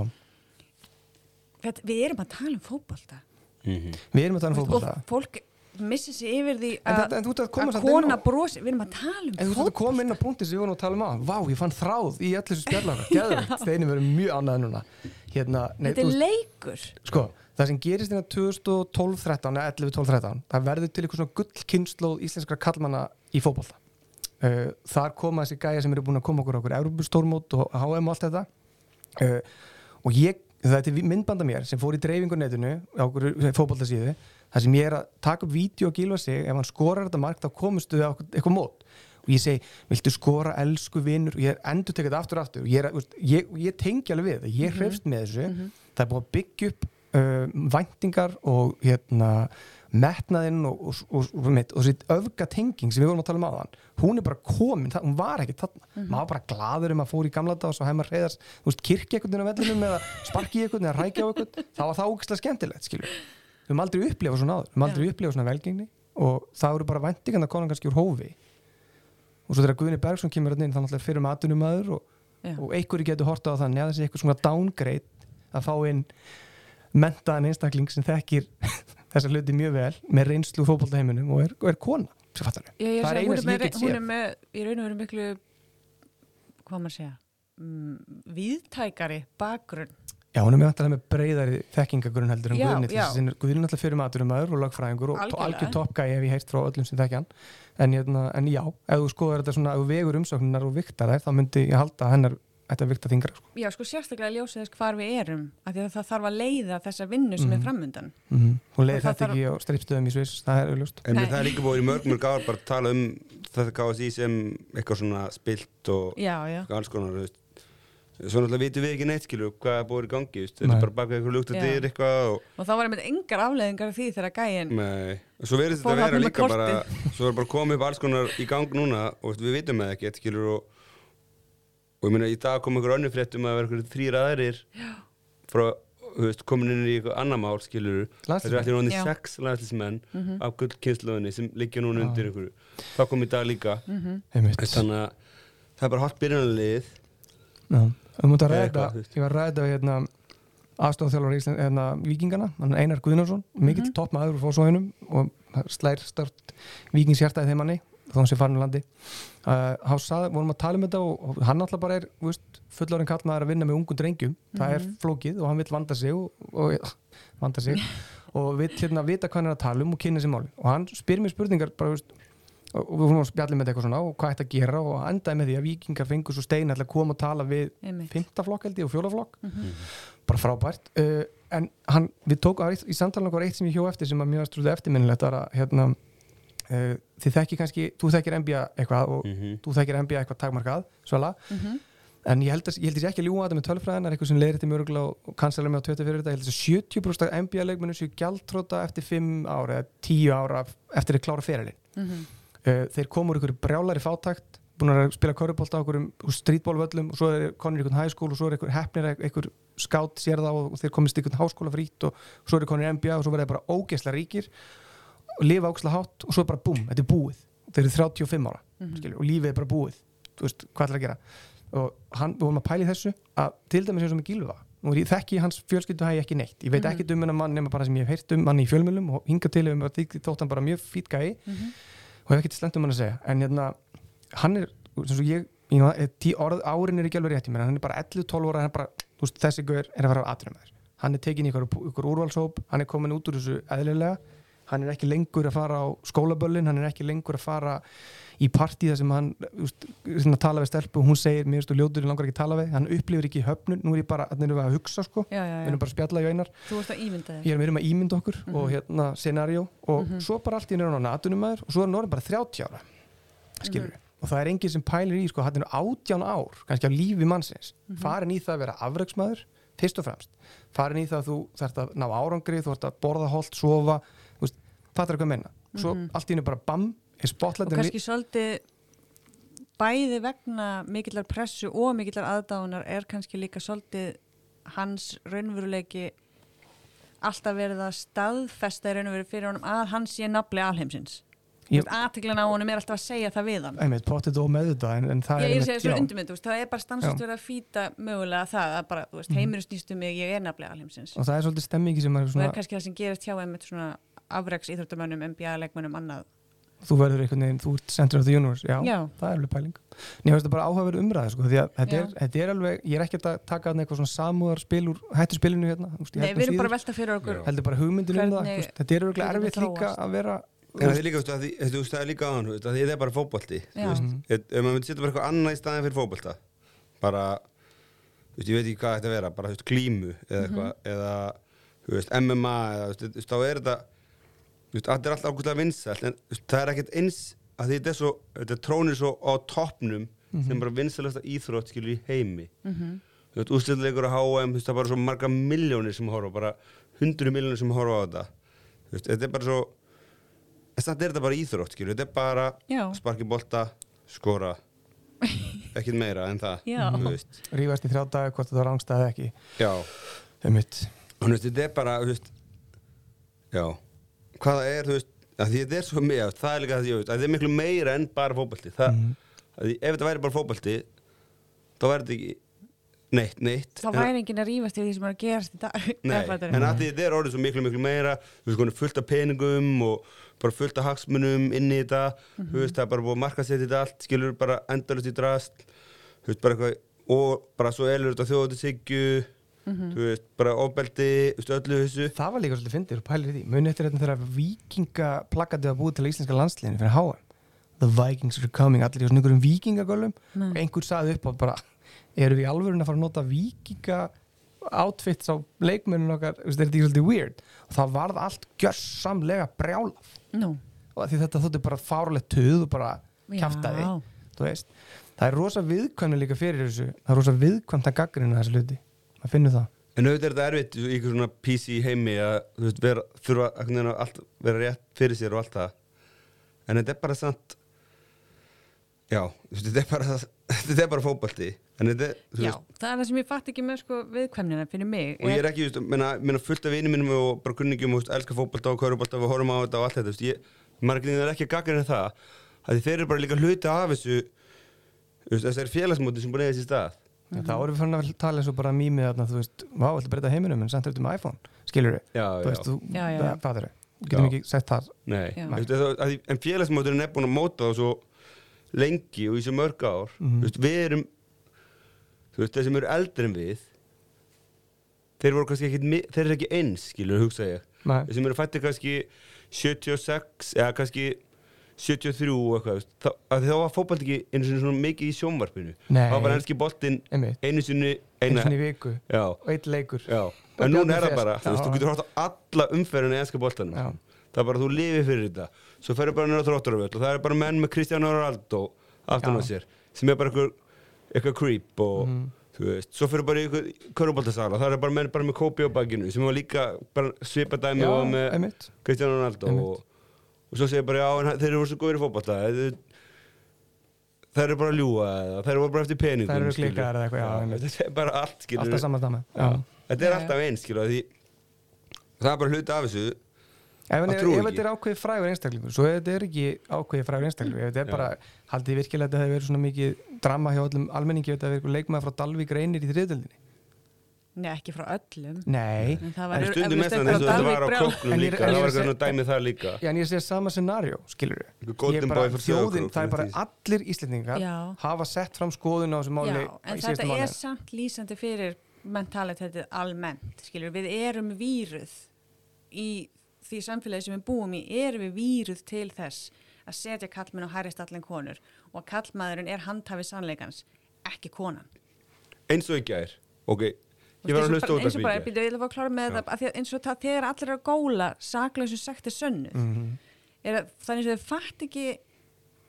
Þetta, við erum að tala um fótbolta. Við erum að tala um fótbolta. og fólk missir sig yfir því að, að að kona á brosi, við erum að tala um En þú ert að koma inn á punkti sem við vorum að tala um á Vá, ég fann þráð í allir þessu spjallara. Þeirnum verður mjög ánæður núna. Hérna, nei, Þetta er veist, leikur. sko Það sem gerist hérna 2012-13 eða 11-12-13 það verður til eitthvað svona gullkynnslóð íslenskra kallmanna í fótbolta uh, Þar koma þessi gæja sem eru búin að koma okkur okkur Európustórmót og HM og allt þetta. Uh, og ég þetta er myndbanda mér sem fór í dreifingu á okkur fótboltasíðu þar sem ég er að taka upp vídeo og gíla sig. Ef hann skorar þetta mark þá komustu við á eitthvað- mót. Og ég segi, viltu skora elsku vinnur og ég er endur tekið aftur og aftur. Og ég, er, ég, ég tengi alveg við það, ég hrefst með þessu. Það er búið að byggja upp uh, væntingar og hérna metnaðinn og, og, og, og, sitt öfga tenging sem við vorum að tala um aðan hún er bara komin, það, hún var ekki þarna. Maður var bara gladur um að fór í gamla dag og svo hefði maður reyðast, þú veist, kirkja veginn á vellinum eða sparki einhvern eða rækja einhvern þá var það ógæslega skemmtilegt, skilju við höfum aldrei upplifað svona áður, við höfum aldrei upplifað svona velgengni og það eru bara væntingan að konan kannski úr hófi. Og svo þegar Guðni Bergson kemur þarna inn þá náttúrulega fyrir matunum aður og, einhverju getur horta á þannig að þessi eitthvað svona downgrade að fá inn mentaðan einstakling sem þekkir þessa hluti mjög vel með reynslu úr fótboltaheiminum og er, og er kona ég Það er eina hún, sem ég get hún séð. er með í raun og veru miklu hvað maður segja mm, víðtækari bakgrunn Já, hún er með vantarlega með breyðari þekkingagrunn heldur en já. þessi Guðni er náttúrulega fyrir maturum aður og lagfræðingur og algjör toppgæi ef ég heirt frá öllum sem þekkja hann en, hérna, en já, ef þú skoðar þetta svona ef þú vegur umsóknunar og viktar þær þá myndi ég halda að hennar ætti að vikta þingra sko. Já, sko sérstaklega ljósið þess hvar við erum af því að það þarf að leiða þessa vinnu sem Mhm. er framundan mm -hmm. Hún leiði þetta þarf- ekki á stripstöðum í Sviss, það er auðlust En það er líka búið í mörg mörg ár bara að tala um þetta KSI sem eitthvað svona spilt og Já, já, alls konar, Svo náttúrulega vitum við ekki neitt, skilju, hvað er búið í gangi, þetta er bara baka eitthvað lúkt að dyr eitthvað og og þá var einmitt engar afleðingar af því þegar gæinn Nei, svo verður þetta að vera líka bara svo er bara komið upp alls konar í gang núna og við vitum það ekki, skilur og, og ég meina í dag kom einhver önnur frétt um að vera einhver þrýr aðrir frá, komin inn í eitthvað annar mál, skilur þetta er allir Já. sex landslismenn Mhm. af gullkynnslöðinni sem liggja núna undir einhverju það kom í dag líka Mhm. Einmitt. þannig að það er bara eitthvað, þú veist. ég var að ræða hérna, aðstofþjálfur í Ísland, hérna, vikingana, Einar Guðnarsson mikill mm -hmm. toppmaður úr fósóinum og það slær start vikingshjartaði þeim manni hann sé farin á landi. Uh, hann sagði, vorum að tala um þetta og, hann alltaf bara er fullorinn kallmaður að vinna með ungum drengjum. Það er flókið og hann vill vanda sig og, og vanda sig og vill hérna vita hvað hann er að tala um og kynna sér máli og hann spyr mér spurningar bara, veist, og og við vorum að spjalla með þetta eitthvað svona og hvað ætti að gera og endaði með því að vikingar fengur svo stein að koma og tala við fymtaflokk held ég og fjólaflokk Mhm. bara frábært. Uh, en hann, við tók á, í samtalinu var eitt sem ég hjó eftir sem að mjög strúði eftirminnilegt var að hérna, þið þekki kannski, þú þekkir NBA eitthvað og Mhm. þú þekkir NBA eitthvað takmarkað svala, Mhm. en ég held að ég ekki að ljúga þetta með tölfræðin, það er eitthvað sem leiðir þetta mjög og, og kansalega með á Twitter fyrir þetta, ég held að 70% af NBA leikmennu séu gjaldtróta eftir 5 ára eða 10 ára eftir að klára ferilinn Mhm. uh, þeir komu úr ykkur brjálari fátækt búin að spila körubólta á okkur strítbólvöllum og svo er konir í einhvern hæskóla og svo er einhver hefnir, einhver skátt sér það og þeir komist í einhvern háskóla frýtt og svo eru konir í NBA og svo verða bara ógeðslega ríkir og lifa ógeðslega hátt og svo er bara búm, þetta er búið. Þeir eru 35 ára Mhm. skilur, og lífið er bara búið. Þú veist, hvað ætlar að gera? Og hann, við vorum að pæla í þessu að til dæmis eins og með Gilva er ég þekki hans fjölskyldu hægi ekki neitt. Ég veit Mhm. ekki um hennar mann nema bara sem ég hef heyrt um hann í fjölmjölum og hinga til um að þótt hann bara mjög fýt gæi. Mhm. og hef ekki slengt um hann að segja. En hérna, hann er eins og ég, ég know, tí orð, árin er ekki alveg rétt í mér hann er bara 11-12 ára hann er bara, þú veist, þessi gaur er að fara á atrumæður hann er tekin í ykkur, ykkur úrvalshóp hann er komin út úr þessu eðlilega hann er ekki lengur að fara á skólaböllin hann er ekki lengur að fara í partíða sem hann svona, tala við stelpu og hún segir, mér veist, ljótur langar ekki að tala við hann upplifir ekki höfnun, nú er ég bara við að hugsa sko, Já, já, við já. erum bara að spjalla í einar ég er með að ímynda okkur Mhm. og hérna scenario og Mhm. svo bara allt í nörðun á natunumæður og svo er norðin bara 30 ára skilur Mhm. og það er enginn sem pælir í sko, hann er 18 ár, kannski á lífi mannsins Mhm. farin í það að vera afreiksmaður fyrst og fremst, farin í það að þú þarft að ná árangri, þú ert að borða holt sofa, fattar hvað menna svo Mhm. allt í nörðin bara bam er Og kannski svolítið bæði vegna mikillar pressu og mikillar aðdáunar er kannski líka svolítið hans raunveruleiki alltaf verið að staðfesta í raunveru fyrir honum að hann sé nafli alheimsins. Aðteglina á honum er alltaf að segja það við hann. einmitt, potið og meðvitað en, en það Ég, er ég einmitt, svo já. undirmynd, veist, það er bara stansast verið að fýta mögulega það að bara, veist, heimurinn snýst um mig, ég er nafli alheimsins. og það er svolítið stemmingi sem er Og það svona, er kannski það sem gerist hjá einmitt svona afreks íþróttamönnum, NBA-leikmönnum, annað. þú verður einhvern veginn, þú ert center of the universe já, Já. það er alveg pæling en ég veist það bara áhugaverð umræði sko, því að þetta er, þetta er alveg, ég er ekkert að taka þarna eitthvað svona samúðar spil úr hættu spilinu hérna, þú veist, ég Nei, við erum bara síður. að velta fyrir okkur. Heldur bara hugmyndin um það þetta er hlutirnir erfitt líka að vera En það er líka, þú veist, að það er líka að því það er bara veist, Mhm. ef maður myndi setja bara eitthvað annað í staðin fyrir fótbolta, bara, þú veist, ég veit ekki hvað þetta vera, bara, þú veist, glímu eða eitthvað, eða, þú veist, MMA eða, þú veist, þá er þetta þetta er alltaf ákveðlega vinsælt en það er ekkert eins að því þetta er svo, þetta trónir svo á toppnum sem bara vinsælasta íþrótt skilur í heimi. Þú veist, úrslutleikur á HM, það er bara svo marga miljónir sem horfa, bara hundru miljónir sem horfa á þetta. Þú veist, þetta er bara svo samt er þetta bara íþrótt, skilur, þetta er bara Já. sparki bolta, skora ekkert meira en það rífast í þrjá daga hvort það var ángstæði ekki. Já. Einmitt. Þú veist, þetta er bara, þú veist, já, hvað það er, þú veist, að því þetta er svo mjög, það er líka það, ég veist, að þetta er miklu meira en bara fótbolti. Það, Mhm. að því, ef þetta væri bara fótbolti, þá væri þetta ekki neitt, neitt. þá væri enginn að rífast í því sem er að gerast í dag Nei, en að því þetta er orðið svo miklu, miklu meira, þú veist, fullt af peningum og bara fullt af hagsmunum inn í þetta, þú veist, það er bara búið að markasetja þetta allt, skilur bara endalust í drast, þú veist, bara eitthvað, og bara svo elur þetta þjóðatisíkju, þú veist, bara ofbeldi, öllu þessu. það var líka svolítið fyndir og pælir í því. Muni eftir þetta þegar vikinga plakatið var búið til íslenska landsliðinu fyrir HM The Vikings are coming, allir í svona einhverjum vikingagölum og einhver saði upp á bara eru við alvörun að fara að nota vikinga outfits á leikmennun okkar? Þú veist, er þetta ekki svolítið weird? Og það varð allt gjörsamlega brjálað. Nú, og því þetta þótti bara fáralegt töð og bara veist, það er rosa viðkvæmni líka fyrir þessu. Það er rosa viðkvæmt að gaggrina þessu hluti maður finnur það. En auðvitað er þetta erfitt í ykkur svona PC heimi að þú veist, vera, þurfa að allt vera rétt fyrir sér og allt það. En þetta er bara samt já, þetta er bara þetta er bara fótbalti en þetta er, þú Já, veist, það er það sem ég fatt ekki með sko viðkvæmnina fyrir mig og ég er ekki, þú veist, menna fullt af vinum mínum og bara kunningjum og þú veist, elska fótbalta og kaurubalta og horfum á þetta og allt þetta, þú veist, ég, maður er ekki að gagga það, að því þeir eru bara líka hluti af þessu þú veist, þessari að Já, þá erum við fann að tala eins og bara mýmið þarna, þú veist, vá, ætla að breyta heiminum en samt er þetta með iPhone, skilur við Já, þú veist, þú, það? Fattar við getum Já. ekki sett það. Nei. Þú það, að, en félagsmóturinn er búin að móta það svo lengi og í svo mörg ár. Mhm. þú veist, við erum þú veist, þeir sem eru eldri en við þeir voru kannski ekki þeir eru ekki eins, skilur, hugsa ég. Nei. þeir sem eru fættir kannski 76 eða kannski 73 og eitthvað, þá, þá var fótbalt ekki einu sinni svona mikið í sjónvarpinu. Þá var ennski boltinn einu sinni einu sinni viku já, og eitt leikur. Já. En núna er það bara, þú veist, þú getur hótt á alla umferðinu í ennska boltanum. Já. það er bara þú lifir fyrir þetta. Svo ferur bara nýra þróttaröfull og það er bara menn með Cristiano Ronaldo aftan á sér sem er bara eitthvað, creep og þú veist, svo ferur bara í köruboltasala það er bara menn bara með Kobe á bakinu sem var líka bara svipa dæmi Já, og með Ronaldo Einmitt. og, og svo segir bara já, þeir eru svo góðir í fótbolta þeir, þeir eru bara að ljúga eða þeir eru bara eftir peningum Þær eru klikkaðar eða eitthvað, þetta er bara allt skilur alltaf saman dama Já. þetta er alltaf eins skilur því það er bara hluti af þessu. Ef, þetta er ákveðið frægur einstaklingur svo þetta er ekki ákveðið frægur einstaklingur ef þetta er bara, haldið virkilega að þetta hefur verið svona mikið drama hjá öllum almenningi þetta hefur verið leikmaður frá Dalvík reynir í þriðdöldinni Nei, ekki frá öllum. Nei, En það En stundum mest og þetta var á ég- líka, það er var að svona dæmið það líka. Já, en ég sé sama scenario, skilur Einhver golden boy fyrir þjóðin, það er bara allir Íslendingar hafa sett fram skoðun á þessu máli Já, en þetta er samt lýsandi fyrir mentalitetið almennt, skilur, við erum víruð í því samfélagi sem við búum í, erum við víruð til þess að setja kallmenn og hærist allan konur og að kallmaðurinn er handhafið sannleikans, ekki konan. eins og í gær ok, Þú ég var að hlusta eins út og af bara, því ég fá að klára með það, að eins og það þegar allir eru að góla saklausu sekti sönnu, Mhm. er að þannig að þau fatt ekki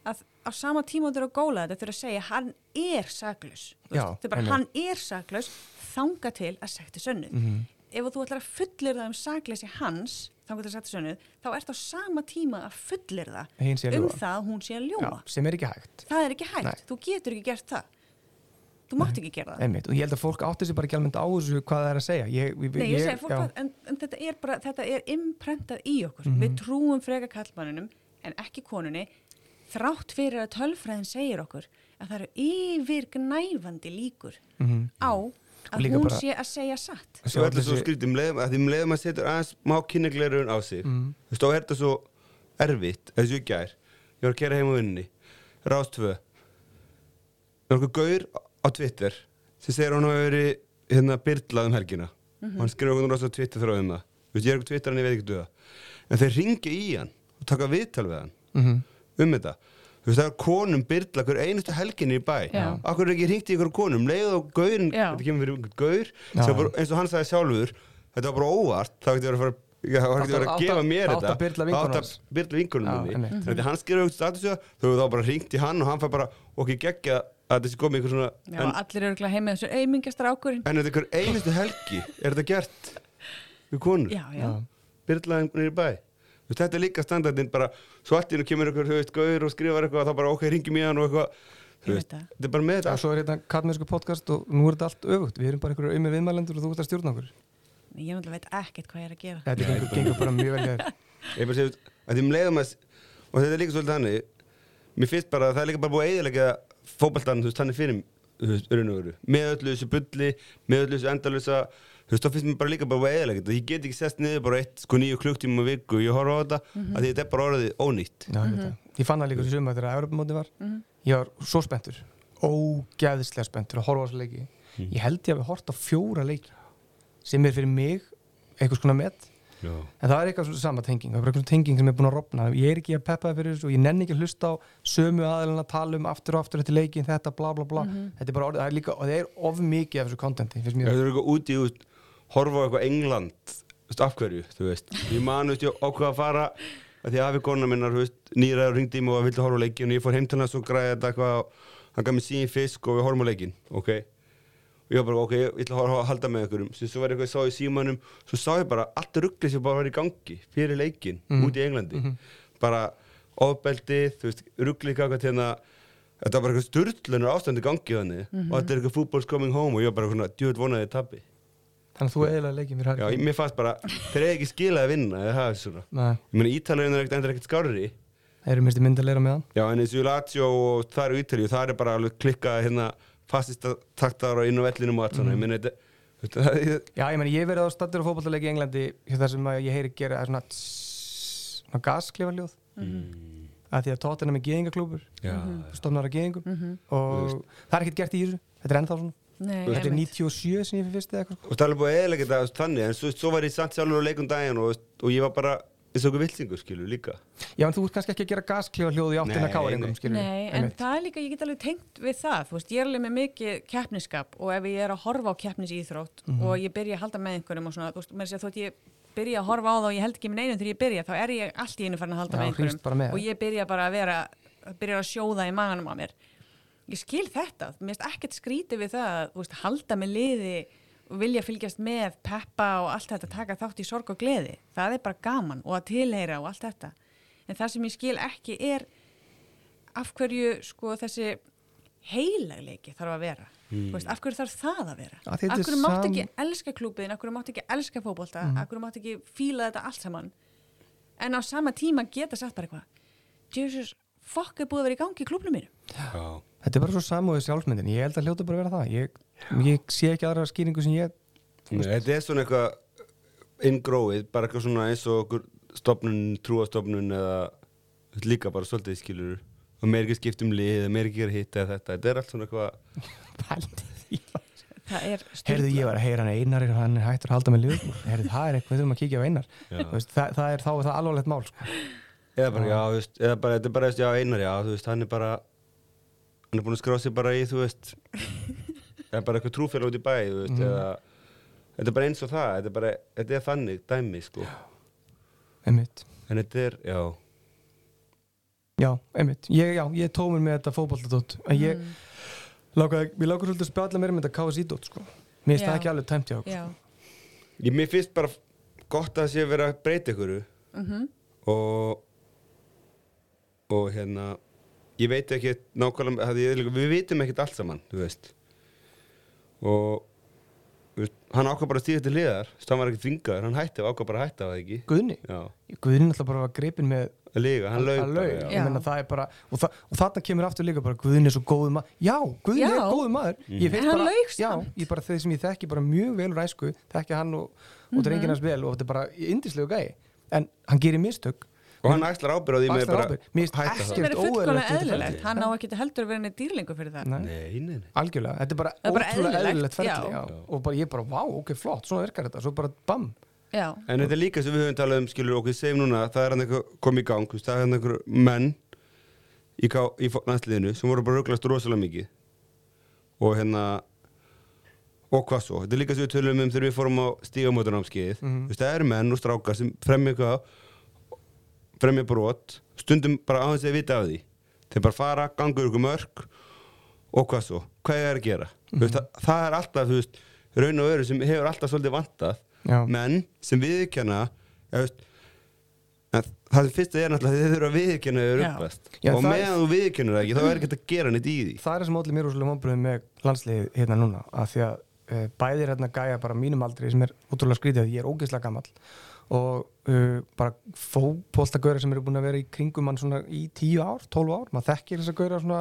að á sama tíma og þau eru að góla þetta þurfa að segja hann er saklaus. Þú Já, þau bara hann er saklaus þanga til að sekti sönnuð. Mhm. ef þú ætlar að fullir það um sakleysi hans þanga til að sekti sönnuð þá ert á sama tíma að fullir það um það að hún sé að Já, ljóma sem er ekki hægt. Það er ekki hægt, Nei. þú getur ekki gert það þú mátt ekki gera það einmitt, og ég held að fólk átti sig bara ekki almennt á þessu hvað það er að segja ég, ég, Nei, ég segi að, en, en þetta er bara, þetta er imprentað í okkur. Mhm. Við trúum freka kallmanninum en ekki konunni þrátt fyrir að tölfræðin segir okkur að það eru yfirgnæfandi líkur mhm. á Og að hún bara- sé að segja satt. svo er þetta svo þessi- skrítið um leið, að því um leiðum að setja aðeins má kynnegleirun á sig Mhm. þú veist, þá er þetta svo erfitt þessu í gær, ég var að kera heim á vinninni rást tvö það er okkur gaur á Twitter sem segir að hann hafi verið hérna byrlað um helgina. Og hann skrifa okkur rosa Twitter þráðum það. Þú veist, ég er okkur Twitter en ég veit ekki duða en þeir ringi í hann og taka viðtal við hann Mhm. um þetta. Þú veist það er konum byrla hver einustu helginni í bæ. Já. akkur er ekki hringt í ykkur konum? Leið og gaurin, Já. þetta kemur fyrir einhvern gaur. Já. bara, eins og hann sagði sjálfur þetta var bara óvart, það getur verið að fara Já, það getur verið að að- gefa mér átt þetta. að byrla vinkonu átt að byrla vinkunum minni. Þannig að hann skrifa út statusja þau hefur þá bara hringt í hann og hann fær bara okkur geggja að þessi komið ykkur svona Já, en, allir eru heim með þessu aumingastar ákurinn en þetta er ykkur einustu helgi er þetta gert við konur? Já, já, byrlaðin nýri bæ. Þú veist, þetta er líka standardinn bara svo allt í hennu kemur ykkur höfist gaur og skrifar eitthvað þá bara ok, ringjum í hann og eitthvað. Þú veist, þetta er bara með og þetta svo er þetta katmessku podcast og nú er þetta allt öfugt. Við erum bara einhverju auðmið viðmælendur og þú ert að stjórna okkur. Ég náttúrulega veit ekkert hvað ég er að gera. Þetta gengur, gengur bara mjög vel hér ég bara segja, að því um leiðum að og þetta er líka svolítið þannig. Mér finnst bara að það er líka bara búið að eiginlega fótballtann, þú veist, fyrir veist, raun og veru, með öllu þessu bulli með öllu þessu endalösa þú veist, þá finnst mér bara líka bara að þetta ég get ekki sest niður bara eitt, sko nýju klukktíma á viku ég horfa á þetta, að því þetta er bara orðið ónýtt. Já, ég, veit það. ég fann það líka þessu suma þegar Evropamóti var. Mhm. ég var svo spenntur ógæðislega spenntur að horfa á þessu leiki. Ég held ég að við hort á fjóra leiki sem er fyrir mig eitthvað skona met Já. en það er eitthvað svona sama tenging það er bara eitthvað tenging sem er búin að rofna ég er ekki að peppa það fyrir þessu og ég nenni ekki að hlusta á sömu aðeilin að tala um aftur og aftur eftir leikin þetta bla bla bla þetta er bara orðið, það er líka, og það er of mikið af þessu kontenti finnst Það mér er eitthvað úti, veist, horfa á eitthvað England, þú veist, af hverju, þú veist. Ég man, þú veist, ég ákveða að fara, að því að hafi kona minnar, þú veist, nýraður ringdi í mig og vildi horfa á leikin og ég fór heim til hans og græði þetta eitthvað, og hann gaf mér síðan fisk og við horfum á leikin, ok. Og ég var bara, ok, ég ætla að að halda með einhverjum. Svo, var eitthvað, ég sá í símanum, svo sá ég bara allt rugglið sem bara var í gangi fyrir leikin, Mhm. úti í Englandi. Bara ofbeldið, þú veist, rugglið eitthvað til hérna, þetta var bara eitthvað sturlunar ástandi gangi þannig og þetta er eitthvað football's coming home og ég var bara svona, djúið vonaði þið tappi. þannig að þú eðlaði leikin fyrir Já, Harry ég- mér fannst bara, þeir eru ekki skilað að vinna eða það er svona. Ég Ítalíun er ekkert skárri þeir eru minnst mynd að leira með hann Já, en eins og Lazio og það eru Ítalíu það er bara alveg klikkað hérna fastista taktar og inn á vellinum og allt svona. Ég meina þetta þetta- það Já, ég meni, ég verið á stattur á fótballtaleik í Englandi hjá það sem að ég heyri gera er svona, tss, svona gasklifarljóð Mm. að því að Tottenham er geðingaklúpur Já, stofnar að geðingum Mhm. og það er ekkert gert í þessu. Þetta er ennþá svona, Nei, þetta er einmitt. 97 sem ég fyrir fyrst eða eitthvað. Og það er búið að eðalega þetta þannig en svo, svo var ég samt sjálfur á leikum daginn og, og ég var bara eins og okkur vilsingur skilur líka Já, en þú ert kannski ekki að gera gasklifarljóð í áttina nei. skilur Nei, en það er líka, ég get alveg tengt við það, þú veist, ég er alveg með mikið keppniskap og ef ég er að horfa á keppnisíþrótt Mhm. og ég byrja að halda með einhverjum og svona, þú veist, með þess að þótt ég byrja að horfa á það og ég held ekki með neinum þegar ég byrja, þá er ég allt í einu farin að halda Já, með bara með. einhverjum og ég byrja bara að vera, byrja að sjóða í maganum á mér. Ég skil þetta, mér finnst ekkert skrítið við það að, þú veist, halda með liði vilja fylgjast með, peppa og allt þetta, taka þátt í sorg og gleði. Það er bara gaman og að tilheyra og allt þetta. En það sem ég skil ekki er af hverju sko þessi heilagleiki þarf að vera mm. veist, af hverju þarf það að vera af er hverju mátt sam- ekki elska klúbin af hverju mátt ekki elska fótbolta Mm. af hverju mátt ekki fíla þetta allt saman en á sama tíma geta sagt bara eitthvað Jesus, fokk er búið að vera í gangi í klúbnum mínu Já, Þetta er bara svo samúðið sjálfsmyndin, ég held að hljóta bara að vera það ég, ég sé ekki aðra skýringu sem ég Nei, þetta er svona eitthvað inngróið, bara eitthvað svona eins og okkur stopnun, trúastofnun eða líka bara svolítið skilur og mér ekki skipt um lið, mér ekki er hitt eða þetta, þetta er allt svona eitthvað er Herðu, ég var að heyra hann Einar er hann er hættur að halda með ljóð Herðu, það er eitthvað, við þurfum að kíkja á Einar. Veist, það, það er þá er það alvarlegt mál sko. eða bara, já, þú veist, eða bara, þetta er bara, þú veist, já, einar, já, þú veist, hann er bara hann er búin að skrá sig bara í, þú veist eða bara eitthvað trúfélag út í bæ, þú veist, eða þetta er bara eins og það, þetta er bara, þetta er þannig dæmi, sko, Einmitt. En þetta er, já. Já, einmitt, ég, já, ég tómur með þetta fótbolladótt en ég Mm. lákaði, við lákaði svolítið að spjalla mér með þetta KSI-dótt sko. Mér finnst það ekki alveg tæmt hjá já, ég, mér finnst bara gott að það sé að vera að breyta ykkur mm og og hérna ég veit ekki nákvæmlega ég, við vitum ekkert allt saman þú veist og veist, hann ákvað bara að stíða til liðar hann var ekki þvingaður, hann hætti ákvað bara að hætta það ekki Guðni, já, Guðni alltaf bara var gripin með að liga, hann laug bara, laug. já. Já. Ég meina, það er bara, og, þa og þarna kemur aftur líka bara Guðni er svo góðu maður Já, Guðni Já. er góðu maður Mhm. Ég finnst En hann bara, Já, ég bara þeir sem ég þekki bara mjög vel úr æsku þekki hann og, og drengir hans vel og þetta er bara indislegu gæi en hann gerir mistök og hann æslar ábyrð á því með bara er óeðlilegt fullkomlega eðlilegt. hann á ekki heldur að vera neitt dýrlingu fyrir það. Nei. nei, nei, nei. Algjörlega, þetta er bara er ótrúlega eðlilegt, ferli já. já. og bara, ég bara, vá, ok, flott, svona virkar þetta. Svo bara bam, já, en þetta er líka sem við höfum talað um skilur okkur segjum núna, það er hann eitthvað komið í gang það er hann eitthvað menn í, í landsliðinu sem voru bara rugglast rosalega mikið. Og hérna og hvað svo, þetta er líka sem við tölum um þegar við fórum á stígamótunámskeiðið Mhm. þú veist, það eru menn og strákar sem fremja eitthvað fremja brot stundum bara á þess að vita af því. Þeir bara fara, gangur ykkur mörg og hvað svo, hvað er að gera? Mm veist, það, það er alltaf, þú veist raun og öru sem hefur alltaf svolítið vantað Já. menn sem en það sem fyrst er náttúrulega þeir þurfa að viðkjanna þau rugglast Já, og það- meðan þú viðkjannar það ekki þá er ekki að gera neitt í því. Það er sem allir mér úrslega vonbröðum með landsliðið hérna núna af því að uh, bæðir hérna gæja bara mínum aldri sem er útrúlega skrítið að ég er ógeðslega gammal og uh, bara fótboltagöra sem eru búin að vera í kringum mann svona í 10 ár, 12 ár maður þekkir þess að göra svona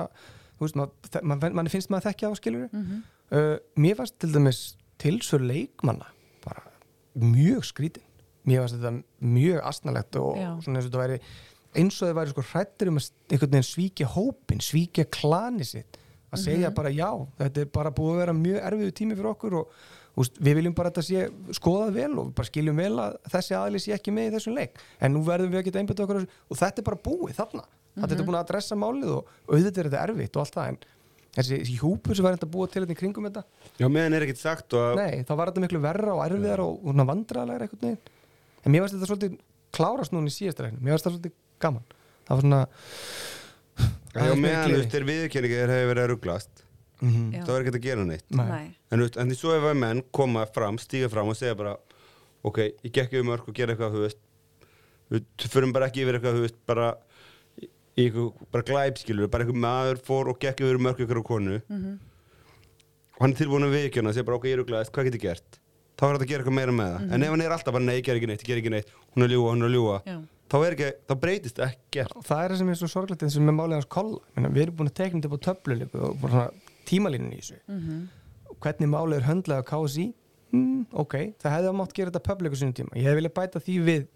veist, maður, maður, mann finnst maður að þekkja á skilur Mhm. uh, mér fannst til dæmis tilsör leikmanna bara mjög skrítin mér fannst þetta mjög astnalegt og Já. svona eins og þetta væri eins og þau væri sko hrættir um að einhvern veginn svíkja hópin, svíkja klani sitt að Mhm. segja bara já, þetta er bara búið að vera mjög erfiðu tími fyrir okkur og úst, við viljum bara að þetta sé skoðað vel og bara skiljum vel að þessi aðli sé ekki með í þessum leik en nú verðum við að geta einbætt okkur á þessu og þetta er bara búið þarna Mhm. þetta er búin að adressa málið og auðvitað er þetta erfitt og allt það en þessi hjúpur sem var þetta búið til þetta í kringum þetta Já, meðan er ekkert sagt og að Nei, þá var þetta miklu verra og erfiðar og, og vandraðlega eitthvað neginn. En mér varst þetta svolítið klárast núna í síðasta regnum. Mér varst þetta svolítið gaman. Það var svona... Já, meðan þeir viðurkenningi þeir hefur verið að Mhm. Er ekki gera neitt Nei. En, en því svo ef að menn koma fram, stíga fram og segja bara ok, ég gekk yfir mörg og gera eitthvað þú veist, við förum bara ekki yfir eitthvað þú veist, bara eitthvað, bara glæp skilur, bara eitthvað maður fór og gekk yfir mörg ykkur á konu Mhm. og hann er tilbúin að viðkjöna og segja bara ok, ég er rugglast, hvað get ég gert þá er þetta að gera eitthvað meira með það en ef hann er alltaf bara nei, ég ger ekki neitt, ég ger ekki neitt hún er að ljúga, hún er að ljúga Já. þá, er ekki, þá breytist ekkert Og það er það sem er svo sorglegt eins og með málið hans. Menna, við erum búin að tekna þetta upp á töflu líka og bara svona tímalínun í þessu. Mhm. Og hvernig málið er höndlað á KSI? Mm, ok, það hefði mátt gera þetta public á sínum tíma. Ég hef viljað bæta því við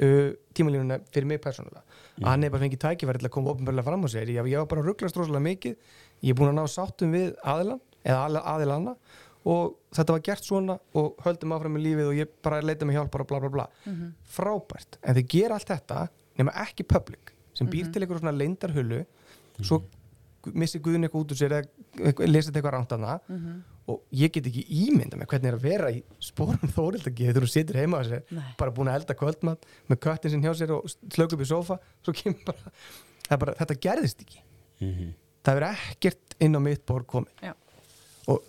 uh, tímalínuna fyrir mig persónulega. Að hann hefði bara fengið tækifæri til að koma ofnbörlega fram á sér. Ég, ég var bara rugglast rosalega mikið. Ég er búin að ná sáttum við aðilan eða aðila- aðilanna og þetta var gert svona og höldum áfram með lífið og ég bara leita mig hjálp bara bla bla bla Mhm. frábært, en þau gera allt þetta nema ekki public, sem býr Mhm. til einhver svona leindarhullu svo missi Guðun eitthvað út úr sér eða eitthvað- lesið eitthvað ránt hana Mhm. og ég get ekki ímynda með hvernig er að vera í spórum þórildagi þegar þú situr heima á sér Nei. bara búin að elda kvöldmat með köttin sinn hjá sér og slöku upp í sofa svo kemur bara, það bara þetta gerðist ekki það er ekkert inn á mitt borg komið Já. og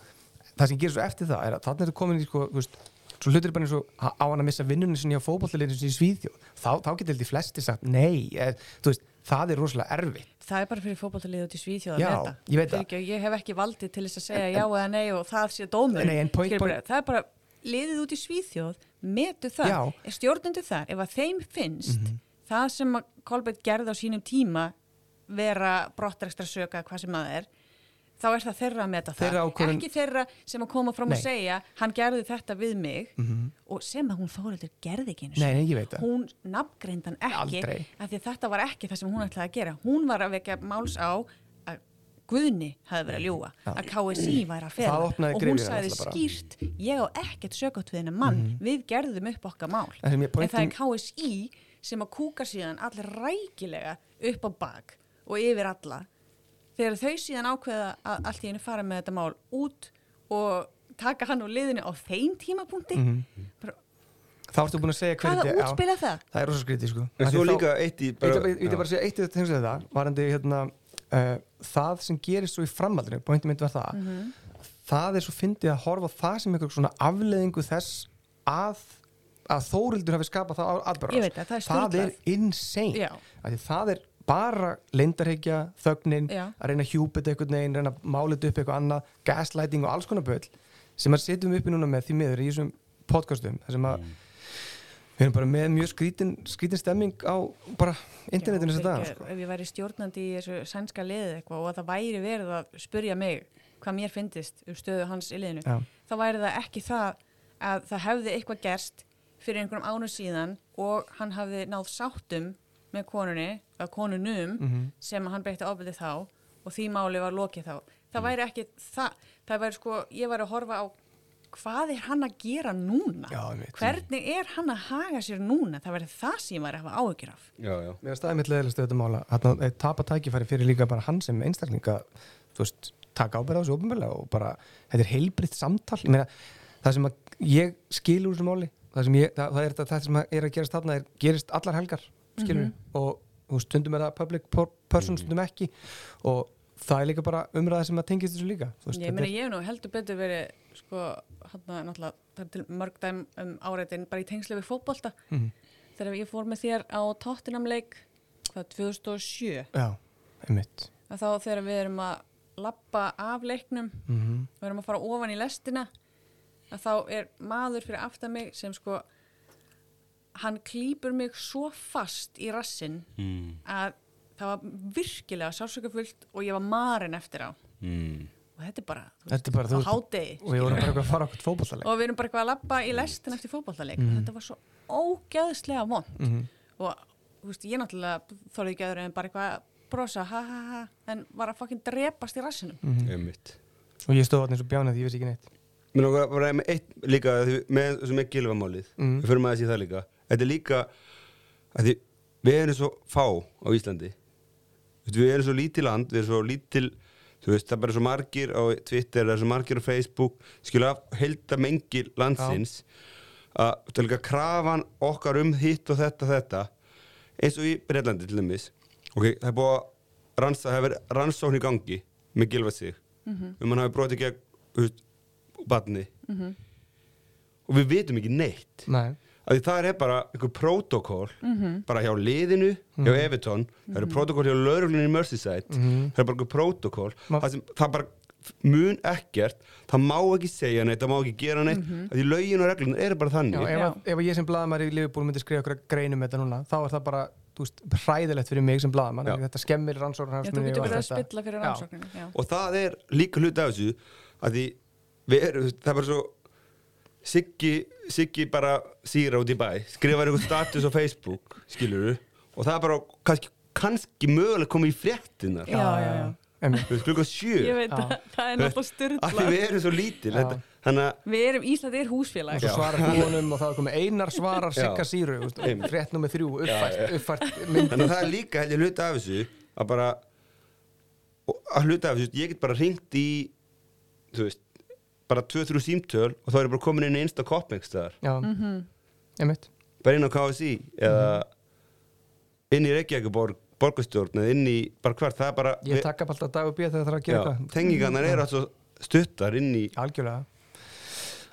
það sem gerir svo eftir það er að þannig er þetta komin í sko, þú veist, svo hlutir bara eins og á hann að missa vinnunni sinni á fótbollaliðinu sinni í Svíðjóð þá, þá getur þetta í flesti sagt nei eð, veist, það er rosalega erfitt Það er bara fyrir fótballtalið út í Svíþjóð að Já, ég veit það. Fyrirgefðu, Ég hef ekki valdið til þess að segja já eða nei og það sé dómur. Nei, en point- point- Það er bara liðið út í Svíþjóð, metu það. Já. Er Stjórnendu þar, ef að þeim finnst það sem að Kolbett gerði á sínum tíma vera brottrekstra söka, hvað sem það er, þá er það þeirra að meta það. Þeirra ákvörðun- Ekki þeirra sem að koma fram Nei. og segja, hann gerði þetta við mig og sem að hún Þórildur gerði ekki það. Hún nafngreind hann ekki af því þetta var ekki það sem hún ætlaði að gera. Hún var að vekja máls á að Guðni hefði verið að ljúga að KSI væri að opnaði og hún sagði skýrt ég á ekkert sögótt við hennar mann. Við gerðum upp okkar mál. En pointin- það er KSI sem að kúka síðan allir rækilega upp á bak og yfir alla þegar þau síðan ákveða að allt í einu fara með þetta mál út og taka hann úr liðinu á þeim tímapunkti Mhm. bara, þá ertu búin að segja hvaða útspila það? það er rosa skrítið sko Ég ætla bara- segja eitt í þetta tengst við þetta varandi hérna uh, það sem gerist svo í framhaldinu pointum mitt var það Mhm. það er svo fyndið að horfa á það sem eitthvað svona afleðingu þess að að Þórildur hafi skapað það Ég veit það, það er insane Já. Af því það er bara leyndarhegja, þögnin Já. að reyna að hjúpa þetta einhvern veginn, reyna að mála þetta upp eitthvað annað, gaslighting og alls konar böll sem að setjum uppi núna með því miður í þessum podcastum þar sem að við erum bara með mjög skrítin, skrítin stemming á bara internetinu þess að dag sko. ef ég væri stjórnandi í þessu sænska liði eitthvað og að það væri verið að spurja mig hvað mér finnist um stöðu hans í liðinu Já. þá væri það ekki það að það hefði eitthvað gerst fyrir einhverjum ánum síðan og hann hafði náð sáttum með konunni, að konunum Mhm. sem hann beitti ofbeldi þá og því máli var lokið þá það væri ekki það, það væri sko, ég væri að horfa á hvað er hann að gera núna? Já, einmitt. Hvernig er hann að haga sér núna? Það verður það sem ég var að hafa áhyggjur af. já, já Mér er staðið mitt leðilegst auðvitað mála að tapa tækifæri fyrir líka bara hann sem einstaklinga þú veist, taka ábyrða á þessu ofnbjörlega og bara, þetta er heilbritt samtal ég meina, það sem að ég skil úr þessu máli, það sem ég það, það er þetta, það sem er að gerast þarna er, gerist allar helgar skilur og þú stundum er það public person, stundum ekki. Og það er líka bara umræða sem að tengist þessu líka þú veist, Ég meina, er- ég hef nú heldur betur verið, sko, hann að náttúrulega, það er til mörg dæm um áreitin bara í tengslu við fótbolta. Mhm. Þegar ég fór með þér á Tottenham-leik, hvað, 2007, Já, einmitt. Að þá þegar við erum að lappa af leiknum, mm við erum að fara ofan í lestina, að þá er maður fyrir aftan mig sem sko, hann klýpur mig svo fast í rassin mm. að það var virkilega sásökafullt og ég var marin eftir á. Mm. Og þetta er bara, þú Þetta er bara, þú á veist, hádegi. og ég voru bara eitthvað að fara okkur fótballtaleg og við erum bara eitthvað að labba í lestin eftir fótballtaleik Mhm. þetta var svo ógeðslega vond mm og veist, ég náttúrulega þorði ekki öðru en bara eitthvað að brosa ha ha ha, en var að fokkin drepast í rassinum Einmitt. og ég stóð þarna eins og bjánað því ég vissi ekki neitt Mér langar að vera með eitt líka með með gilvamálið Mhm. við fyrir maður að sé það líka þetta er líka að við erum svo fá á Íslandi. Við erum svo lítið land við erum svo lítil veist, það er bara svo margir á Twitter það er svo margir á Facebook. Skilja af heilda mengil landsins að það er líka krafan okkar um hitt og þetta þetta. Eins og í Breitlandi til dæmis. Ok, það er búið að hefur verið rannsókn í gangi með gilvað sig. Um hann hafi brotið gegn þú veist, barni. Og við vitum ekki neitt. Nei, að því það er bara einhver prótokól bara hjá liðinu, hjá Everton. Það eru prótokól hjá lauruglunni í Merseyside. Það er bara einhver prótokól Ma- það, sem, það bara mun ekkert. Það má ekki segja neitt, það má ekki gera neitt. Að því lögin og reglun eru bara Já, þannig ef, Já. ef ég sem blaðamæri í Liverpool myndi skrifa okkur greinum þetta núna, þá er það bara veist, hræðilegt fyrir mig sem Já. þetta skemmir rannsóknar Já, rannsókninu já. og það er líka hluti af þessu að því við erum, það er bara svo Siggi, Siggi bara síra út í bæ skrifar einhver status á Facebook skilur og það er bara kannski, kannski mögulega komið í fréttinar Já, já, já. Klukka sjö. Ég veit að það er náttúrulega af því styrla við erum svo lítil að Við erum, Ísland er húsfélag. Og svo svarar búinum og þá er komið einar svarar sigga síru, frétt nummer þrjú uppfært, uppfært Þannig að það er líka held ég hluta af þessu að bara og að hluta af þessu, ég get bara ringt í þú veist bara 2-3 símtöl og þá er ég bara komin inn í einsta koppengstæðar, Já, Mhm. einmitt. Bara inn á KSI eða inn í Reykjavíkuborg borgastjórn eða inn í bara hvert, það er bara Ég taka bara alltaf dag og bíð þegar það þarf að gera já, eitthvað. tengingarnar eru alltaf stuttar inn í Algjörlega.